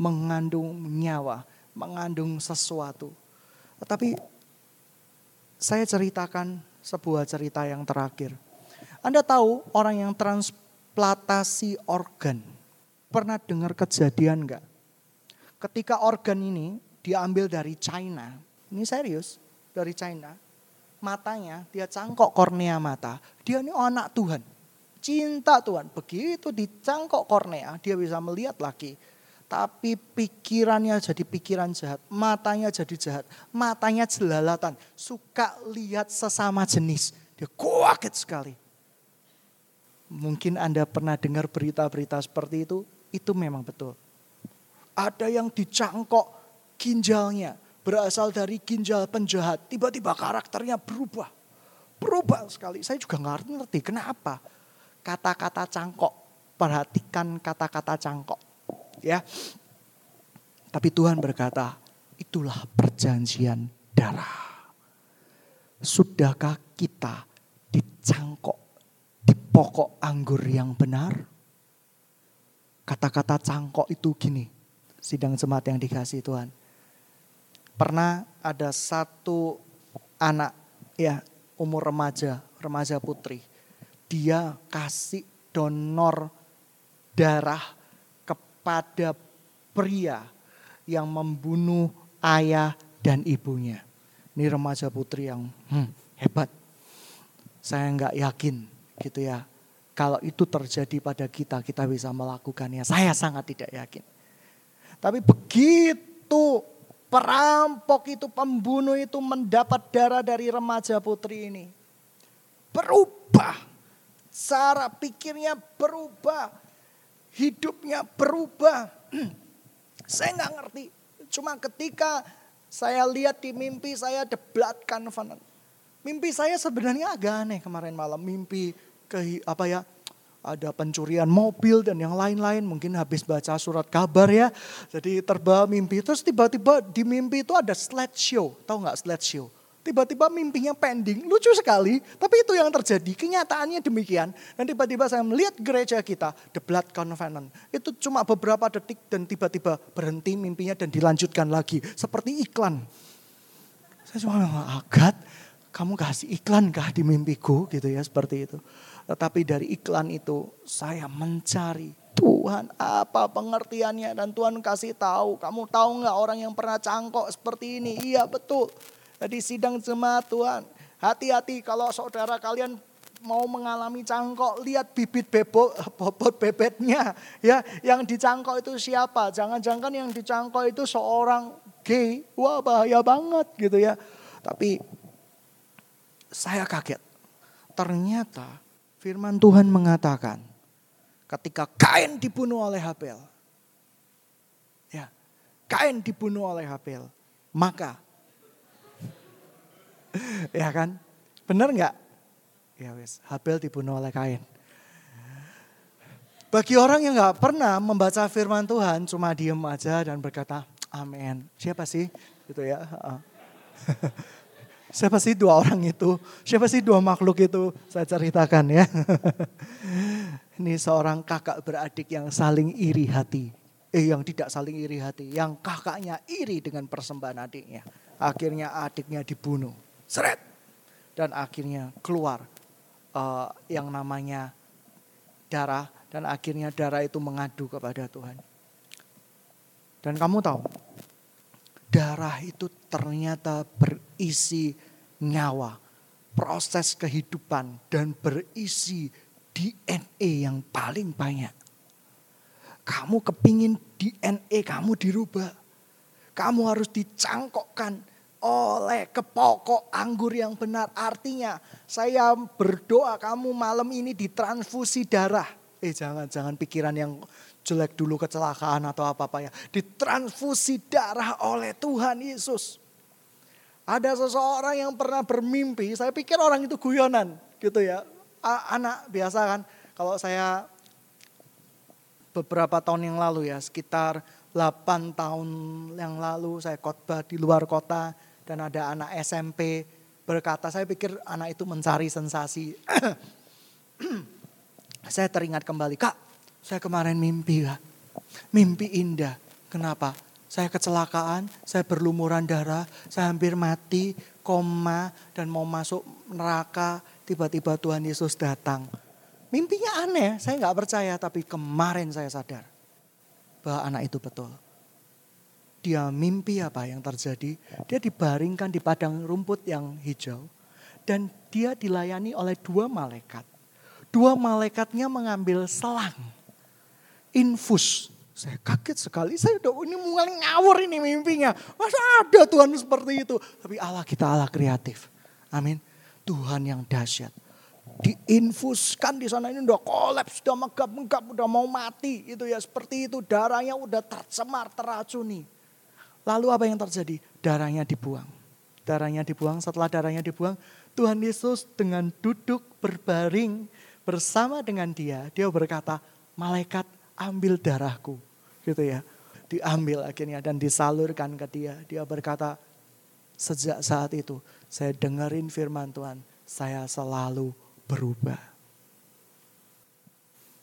Mengandung nyawa, mengandung sesuatu. Tetapi saya ceritakan sebuah cerita yang terakhir. Anda tahu orang yang transplantasi organ Pernah dengar kejadian enggak? Ketika organ ini diambil dari China, ini serius, dari China, matanya dia cangkok kornea mata, dia ini anak Tuhan. Cinta Tuhan, begitu dicangkok kornea, dia bisa melihat lagi. Tapi pikirannya jadi pikiran jahat, matanya jadi jahat, matanya jelalatan, suka lihat sesama jenis. Dia kaget sekali. Mungkin Anda pernah dengar berita-berita seperti itu, itu memang betul. Ada yang dicangkok ginjalnya, berasal dari ginjal penjahat. Tiba-tiba karakternya berubah. Berubah sekali. Saya juga nggak ngerti kenapa. Kata-kata cangkok. Perhatikan kata-kata cangkok. Ya. Tapi Tuhan berkata, itulah perjanjian darah. Sudahkah kita dicangkok di pokok anggur yang benar? Kata-kata cangkok itu gini, sidang jemaat yang dikasih Tuhan. Pernah ada satu anak ya umur remaja, remaja putri. Dia kasih donor darah kepada pria yang membunuh ayah dan ibunya. Ini remaja putri yang hmm, hebat. Saya nggak yakin gitu ya kalau itu terjadi pada kita, kita bisa melakukannya. Saya sangat tidak yakin. Tapi begitu perampok itu, pembunuh itu mendapat darah dari remaja putri ini. Berubah. Cara pikirnya berubah. Hidupnya berubah. saya nggak ngerti. Cuma ketika saya lihat di mimpi saya the blood covenant. Mimpi saya sebenarnya agak aneh kemarin malam. Mimpi ke apa ya ada pencurian mobil dan yang lain-lain. Mungkin habis baca surat kabar ya. Jadi terbawa mimpi. Terus tiba-tiba di mimpi itu ada slideshow. Tahu nggak slideshow? Tiba-tiba mimpinya pending. Lucu sekali. Tapi itu yang terjadi. Kenyataannya demikian. Dan tiba-tiba saya melihat gereja kita. The Blood Covenant. Itu cuma beberapa detik dan tiba-tiba berhenti mimpinya dan dilanjutkan lagi. Seperti iklan. Saya cuma agak kamu kasih iklan kah di mimpiku gitu ya seperti itu. Tetapi dari iklan itu saya mencari Tuhan apa pengertiannya dan Tuhan kasih tahu. Kamu tahu nggak orang yang pernah cangkok seperti ini? Iya betul. Jadi sidang jemaat Tuhan. Hati-hati kalau saudara kalian mau mengalami cangkok, lihat bibit bebot, bobot bebetnya. Ya, yang dicangkok itu siapa? Jangan-jangan yang dicangkok itu seorang gay. Wah bahaya banget gitu ya. Tapi saya kaget. Ternyata Firman Tuhan mengatakan ketika Kain dibunuh oleh Habel. Ya, Kain dibunuh oleh Habel. Maka ya kan? Benar nggak? Ya wes, Habel dibunuh oleh Kain. Bagi orang yang nggak pernah membaca firman Tuhan, cuma diem aja dan berkata, Amin. Siapa sih? Gitu ya. Siapa sih dua orang itu? Siapa sih dua makhluk itu? Saya ceritakan ya. Ini seorang kakak beradik yang saling iri hati. Eh yang tidak saling iri hati. Yang kakaknya iri dengan persembahan adiknya. Akhirnya adiknya dibunuh. Seret. Dan akhirnya keluar uh, yang namanya darah. Dan akhirnya darah itu mengadu kepada Tuhan. Dan kamu tahu, darah itu ternyata berisi nyawa, proses kehidupan, dan berisi DNA yang paling banyak. Kamu kepingin DNA kamu dirubah. Kamu harus dicangkokkan oleh kepokok anggur yang benar. Artinya saya berdoa kamu malam ini ditransfusi darah. Eh jangan, jangan pikiran yang jelek dulu kecelakaan atau apa-apa ya. Ditransfusi darah oleh Tuhan Yesus. Ada seseorang yang pernah bermimpi, saya pikir orang itu guyonan gitu ya. Anak biasa kan, kalau saya beberapa tahun yang lalu ya, sekitar 8 tahun yang lalu saya khotbah di luar kota dan ada anak SMP berkata, saya pikir anak itu mencari sensasi. saya teringat kembali, kak saya kemarin mimpi ya. Mimpi indah. Kenapa? Saya kecelakaan, saya berlumuran darah, saya hampir mati, koma, dan mau masuk neraka. Tiba-tiba Tuhan Yesus datang. Mimpinya aneh, saya nggak percaya, tapi kemarin saya sadar bahwa anak itu betul. Dia mimpi apa yang terjadi? Dia dibaringkan di padang rumput yang hijau dan dia dilayani oleh dua malaikat. Dua malaikatnya mengambil selang infus. Saya kaget sekali, saya udah ini mulai ngawur ini mimpinya. Masa ada Tuhan seperti itu. Tapi Allah kita Allah kreatif. Amin. Tuhan yang dahsyat. Diinfuskan di sana ini udah kolaps, udah megap-megap, udah mau mati. Itu ya seperti itu. Darahnya udah tercemar, teracuni. Lalu apa yang terjadi? Darahnya dibuang. Darahnya dibuang, setelah darahnya dibuang, Tuhan Yesus dengan duduk berbaring bersama dengan dia. Dia berkata, malaikat ambil darahku. Gitu ya. Diambil akhirnya dan disalurkan ke dia. Dia berkata, sejak saat itu saya dengerin firman Tuhan, saya selalu berubah.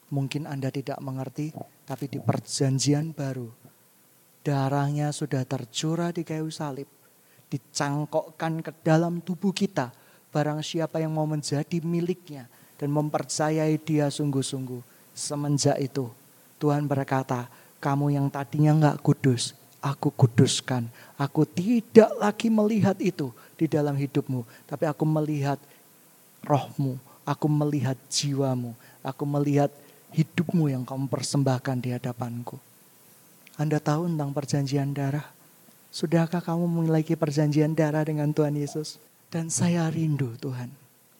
Mungkin Anda tidak mengerti, tapi di perjanjian baru, darahnya sudah tercurah di kayu salib, dicangkokkan ke dalam tubuh kita. Barang siapa yang mau menjadi miliknya dan mempercayai dia sungguh-sungguh. Semenjak itu Tuhan berkata, kamu yang tadinya nggak kudus, aku kuduskan. Aku tidak lagi melihat itu di dalam hidupmu, tapi aku melihat rohmu, aku melihat jiwamu, aku melihat hidupmu yang kamu persembahkan di hadapanku. Anda tahu tentang perjanjian darah? Sudahkah kamu memiliki perjanjian darah dengan Tuhan Yesus? Dan saya rindu Tuhan,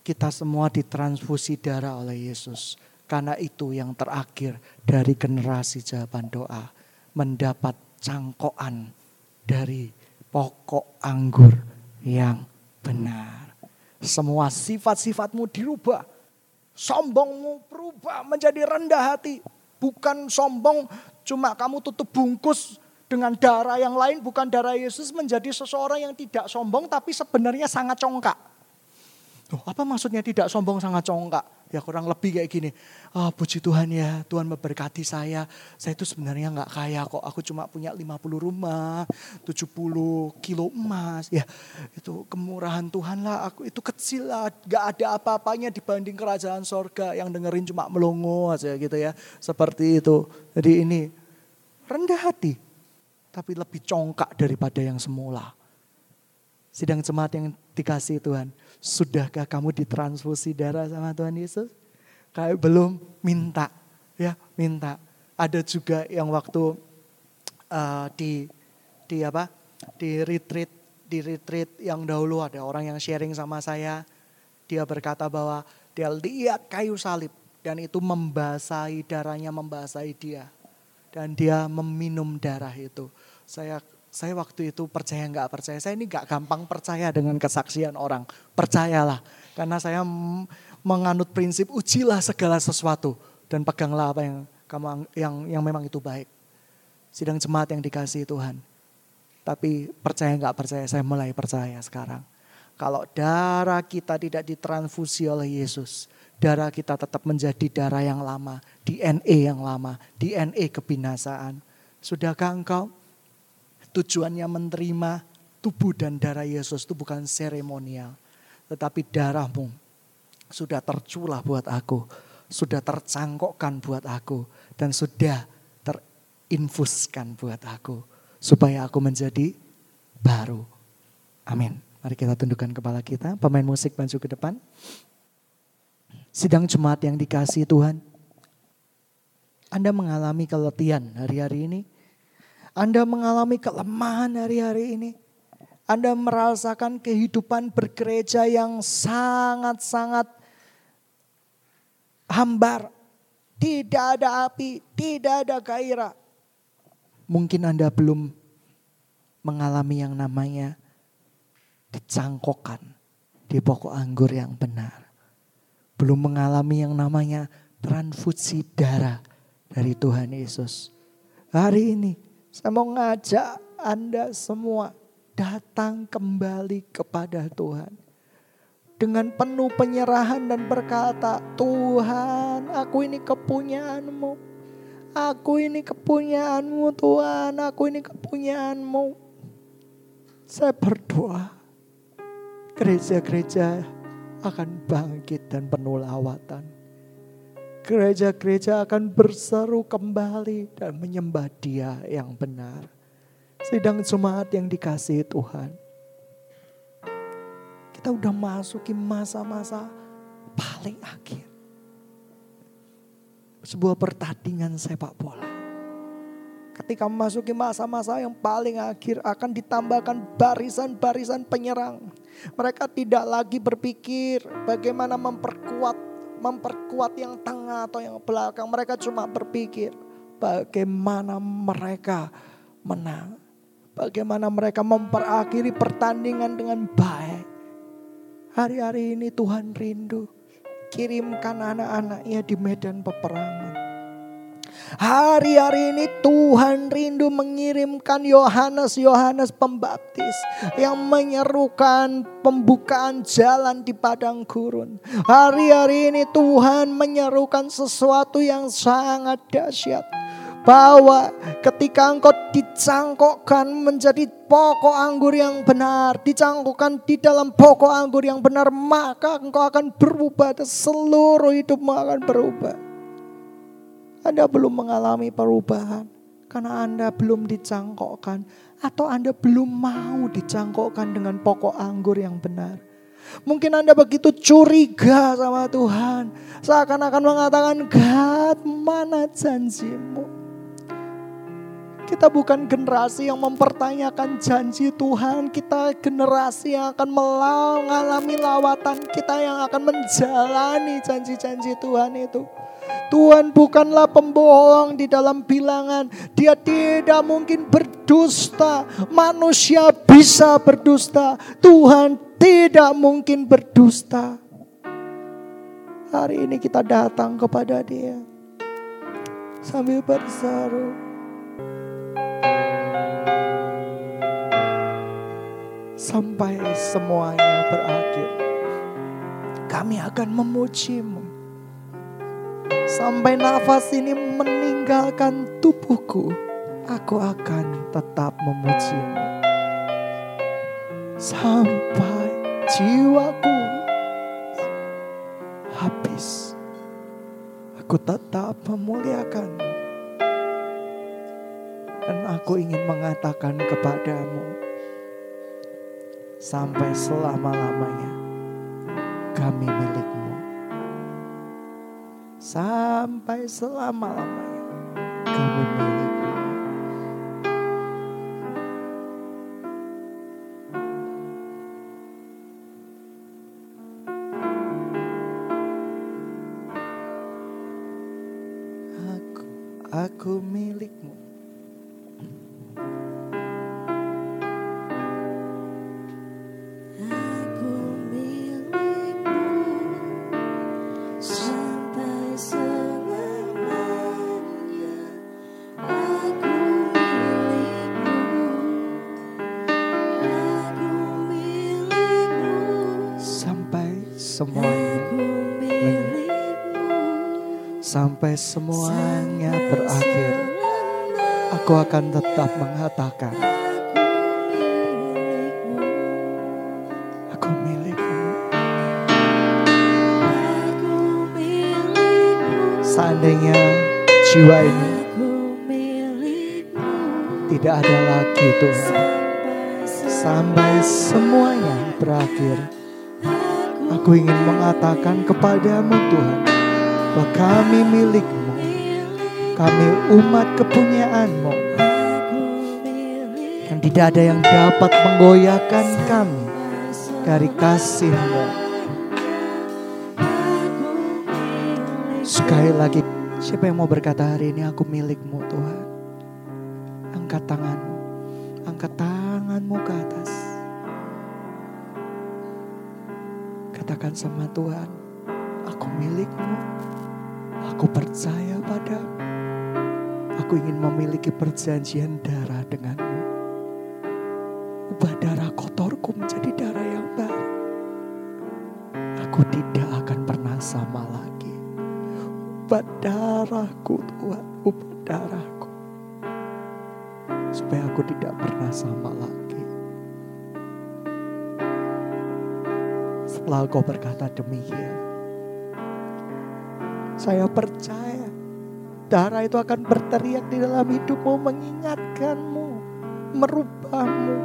kita semua ditransfusi darah oleh Yesus karena itu yang terakhir dari generasi jawaban doa. Mendapat cangkokan dari pokok anggur yang benar. Semua sifat-sifatmu dirubah. Sombongmu berubah menjadi rendah hati. Bukan sombong cuma kamu tutup bungkus dengan darah yang lain. Bukan darah Yesus menjadi seseorang yang tidak sombong tapi sebenarnya sangat congkak. Oh, apa maksudnya tidak sombong sangat congkak? Ya kurang lebih kayak gini. Oh, puji Tuhan ya, Tuhan memberkati saya. Saya itu sebenarnya nggak kaya kok. Aku cuma punya 50 rumah, 70 kilo emas. Ya itu kemurahan Tuhan lah. Aku itu kecil lah. Gak ada apa-apanya dibanding kerajaan sorga. Yang dengerin cuma melongo aja gitu ya. Seperti itu. Jadi ini rendah hati. Tapi lebih congkak daripada yang semula. Sidang jemaat yang dikasih Tuhan. Sudahkah kamu ditransfusi darah sama Tuhan Yesus? Kayak belum minta, ya minta. Ada juga yang waktu uh, di di apa? Di retreat di retreat yang dahulu ada orang yang sharing sama saya. Dia berkata bahwa dia lihat kayu salib dan itu membasahi darahnya membasahi dia dan dia meminum darah itu. Saya saya waktu itu percaya nggak percaya. Saya ini nggak gampang percaya dengan kesaksian orang. Percayalah. Karena saya menganut prinsip ujilah segala sesuatu. Dan peganglah apa yang kamu yang yang memang itu baik. Sidang jemaat yang dikasih Tuhan. Tapi percaya nggak percaya, saya mulai percaya sekarang. Kalau darah kita tidak ditransfusi oleh Yesus, darah kita tetap menjadi darah yang lama, DNA yang lama, DNA kebinasaan. Sudahkah engkau tujuannya menerima tubuh dan darah Yesus itu bukan seremonial, tetapi darahmu sudah terculah buat aku, sudah tercangkokkan buat aku, dan sudah terinfuskan buat aku, supaya aku menjadi baru. Amin. Mari kita tundukkan kepala kita, pemain musik maju ke depan. Sidang jemaat yang dikasih Tuhan. Anda mengalami keletihan hari-hari ini. Anda mengalami kelemahan hari-hari ini. Anda merasakan kehidupan bergereja yang sangat-sangat hambar. Tidak ada api, tidak ada gairah. Mungkin Anda belum mengalami yang namanya dicangkokkan di pokok anggur yang benar belum mengalami yang namanya transfusi darah dari Tuhan Yesus. Hari ini saya mau ngajak Anda semua datang kembali kepada Tuhan. Dengan penuh penyerahan dan berkata, Tuhan aku ini kepunyaanmu. Aku ini kepunyaanmu Tuhan, aku ini kepunyaanmu. Saya berdoa gereja-gereja akan bangkit dan penuh lawatan. Gereja-gereja akan berseru kembali dan menyembah dia yang benar. Sidang jemaat yang dikasihi Tuhan. Kita udah masuki masa-masa paling akhir. Sebuah pertandingan sepak bola. Ketika memasuki masa-masa yang paling akhir akan ditambahkan barisan-barisan penyerang mereka tidak lagi berpikir bagaimana memperkuat memperkuat yang tengah atau yang belakang. Mereka cuma berpikir bagaimana mereka menang. Bagaimana mereka memperakhiri pertandingan dengan baik. Hari-hari ini Tuhan rindu kirimkan anak-anaknya di medan peperangan Hari-hari ini Tuhan rindu mengirimkan Yohanes-Yohanes pembaptis yang menyerukan pembukaan jalan di padang gurun. Hari-hari ini Tuhan menyerukan sesuatu yang sangat dahsyat bahwa ketika engkau dicangkokkan menjadi pokok anggur yang benar, dicangkokkan di dalam pokok anggur yang benar, maka engkau akan berubah dan seluruh hidupmu akan berubah. Anda belum mengalami perubahan karena Anda belum dicangkokkan atau Anda belum mau dicangkokkan dengan pokok anggur yang benar. Mungkin Anda begitu curiga sama Tuhan. Seakan-akan mengatakan, God mana janjimu? Kita bukan generasi yang mempertanyakan janji Tuhan. Kita generasi yang akan mengalami lawatan. Kita yang akan menjalani janji-janji Tuhan itu. Tuhan bukanlah pembohong di dalam bilangan. Dia tidak mungkin berdusta. Manusia bisa berdusta. Tuhan tidak mungkin berdusta. Hari ini kita datang kepada dia. Sambil berseru. Sampai semuanya berakhir. Kami akan memujimu Sampai nafas ini meninggalkan tubuhku, aku akan tetap memujimu. Sampai jiwaku habis, aku tetap memuliakanmu. Dan aku ingin mengatakan kepadamu, sampai selama-lamanya kami milikmu sampai selama-lamanya kami milikmu. Aku, aku milikmu. Semuanya sampai semuanya berakhir, aku akan tetap mengatakan, aku milikmu. Seandainya jiwa ini tidak ada lagi Tuhan, sampai semuanya berakhir, aku ingin mengatakan kepadamu Tuhan, bahwa kami milikmu, kami umat kepunyaanmu, dan tidak ada yang dapat menggoyahkan kami dari kasihmu. Sekali lagi, siapa yang mau berkata hari ini aku milikmu Tuhan? Aku ingin memiliki perjanjian darah denganmu. Ubah darah kotorku menjadi darah yang baru. Aku tidak akan pernah sama lagi. Ubah darahku Tuhan, ubah darahku. Supaya aku tidak pernah sama lagi. Setelah kau berkata demikian, saya percaya darah itu akan berteriak di dalam hidupmu, mengingatkanmu, merubahmu.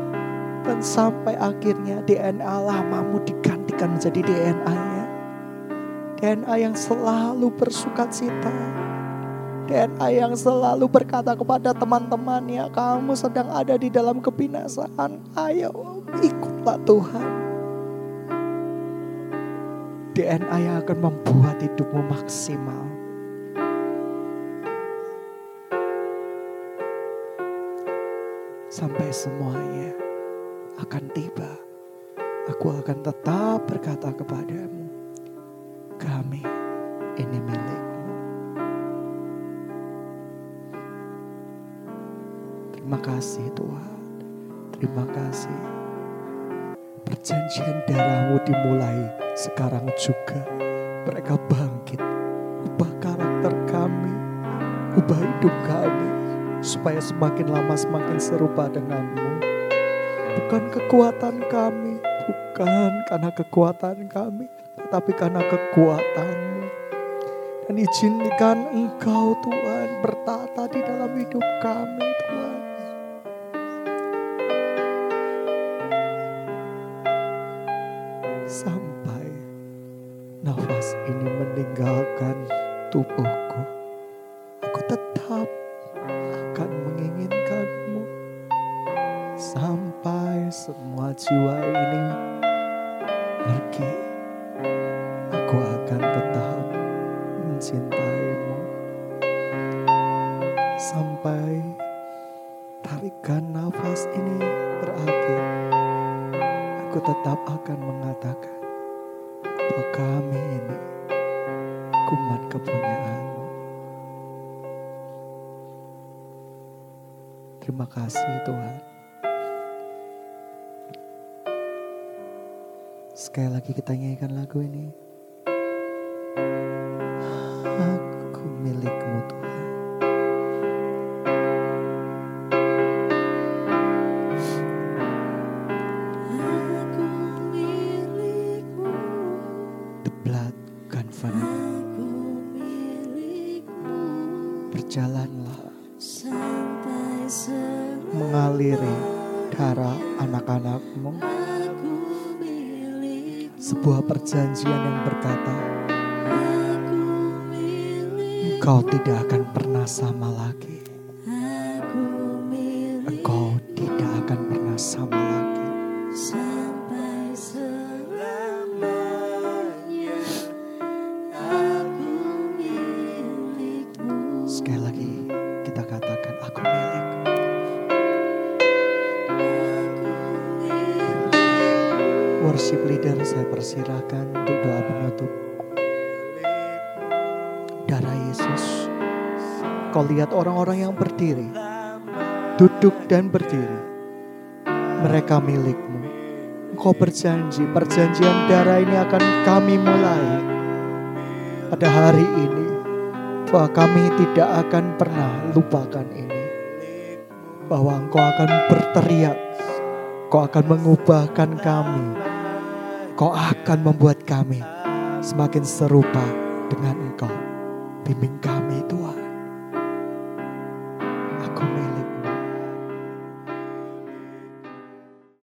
Dan sampai akhirnya DNA lamamu digantikan menjadi DNA-nya. DNA yang selalu bersuka cita. DNA yang selalu berkata kepada teman-temannya, kamu sedang ada di dalam kebinasaan. Ayo ikutlah Tuhan. DNA yang akan membuat hidupmu maksimal. Sampai semuanya akan tiba. Aku akan tetap berkata kepadamu, kami ini milikmu. Terima kasih Tuhan. Terima kasih. Perjanjian darahmu dimulai sekarang juga. Mereka bangkit. Ubah karakter kami. Ubah hidup kami. Supaya semakin lama semakin serupa denganmu. Bukan kekuatan kami. Bukan karena kekuatan kami. Tetapi karena kekuatanmu. Dan izinkan engkau Tuhan bertata di dalam hidup kami Tuhan. Terima kasih Tuhan. Sekali lagi kita nyanyikan lagu ini. Perjanjian yang berkata, Engkau tidak akan pernah sama lagi. Duduk dan berdiri. Mereka milikmu. Engkau berjanji, perjanjian darah ini akan kami mulai pada hari ini. bahwa kami tidak akan pernah lupakan ini. Bahwa Engkau akan berteriak, Engkau akan mengubahkan kami, Engkau akan membuat kami semakin serupa dengan Engkau. Bimbing kami Tuhan.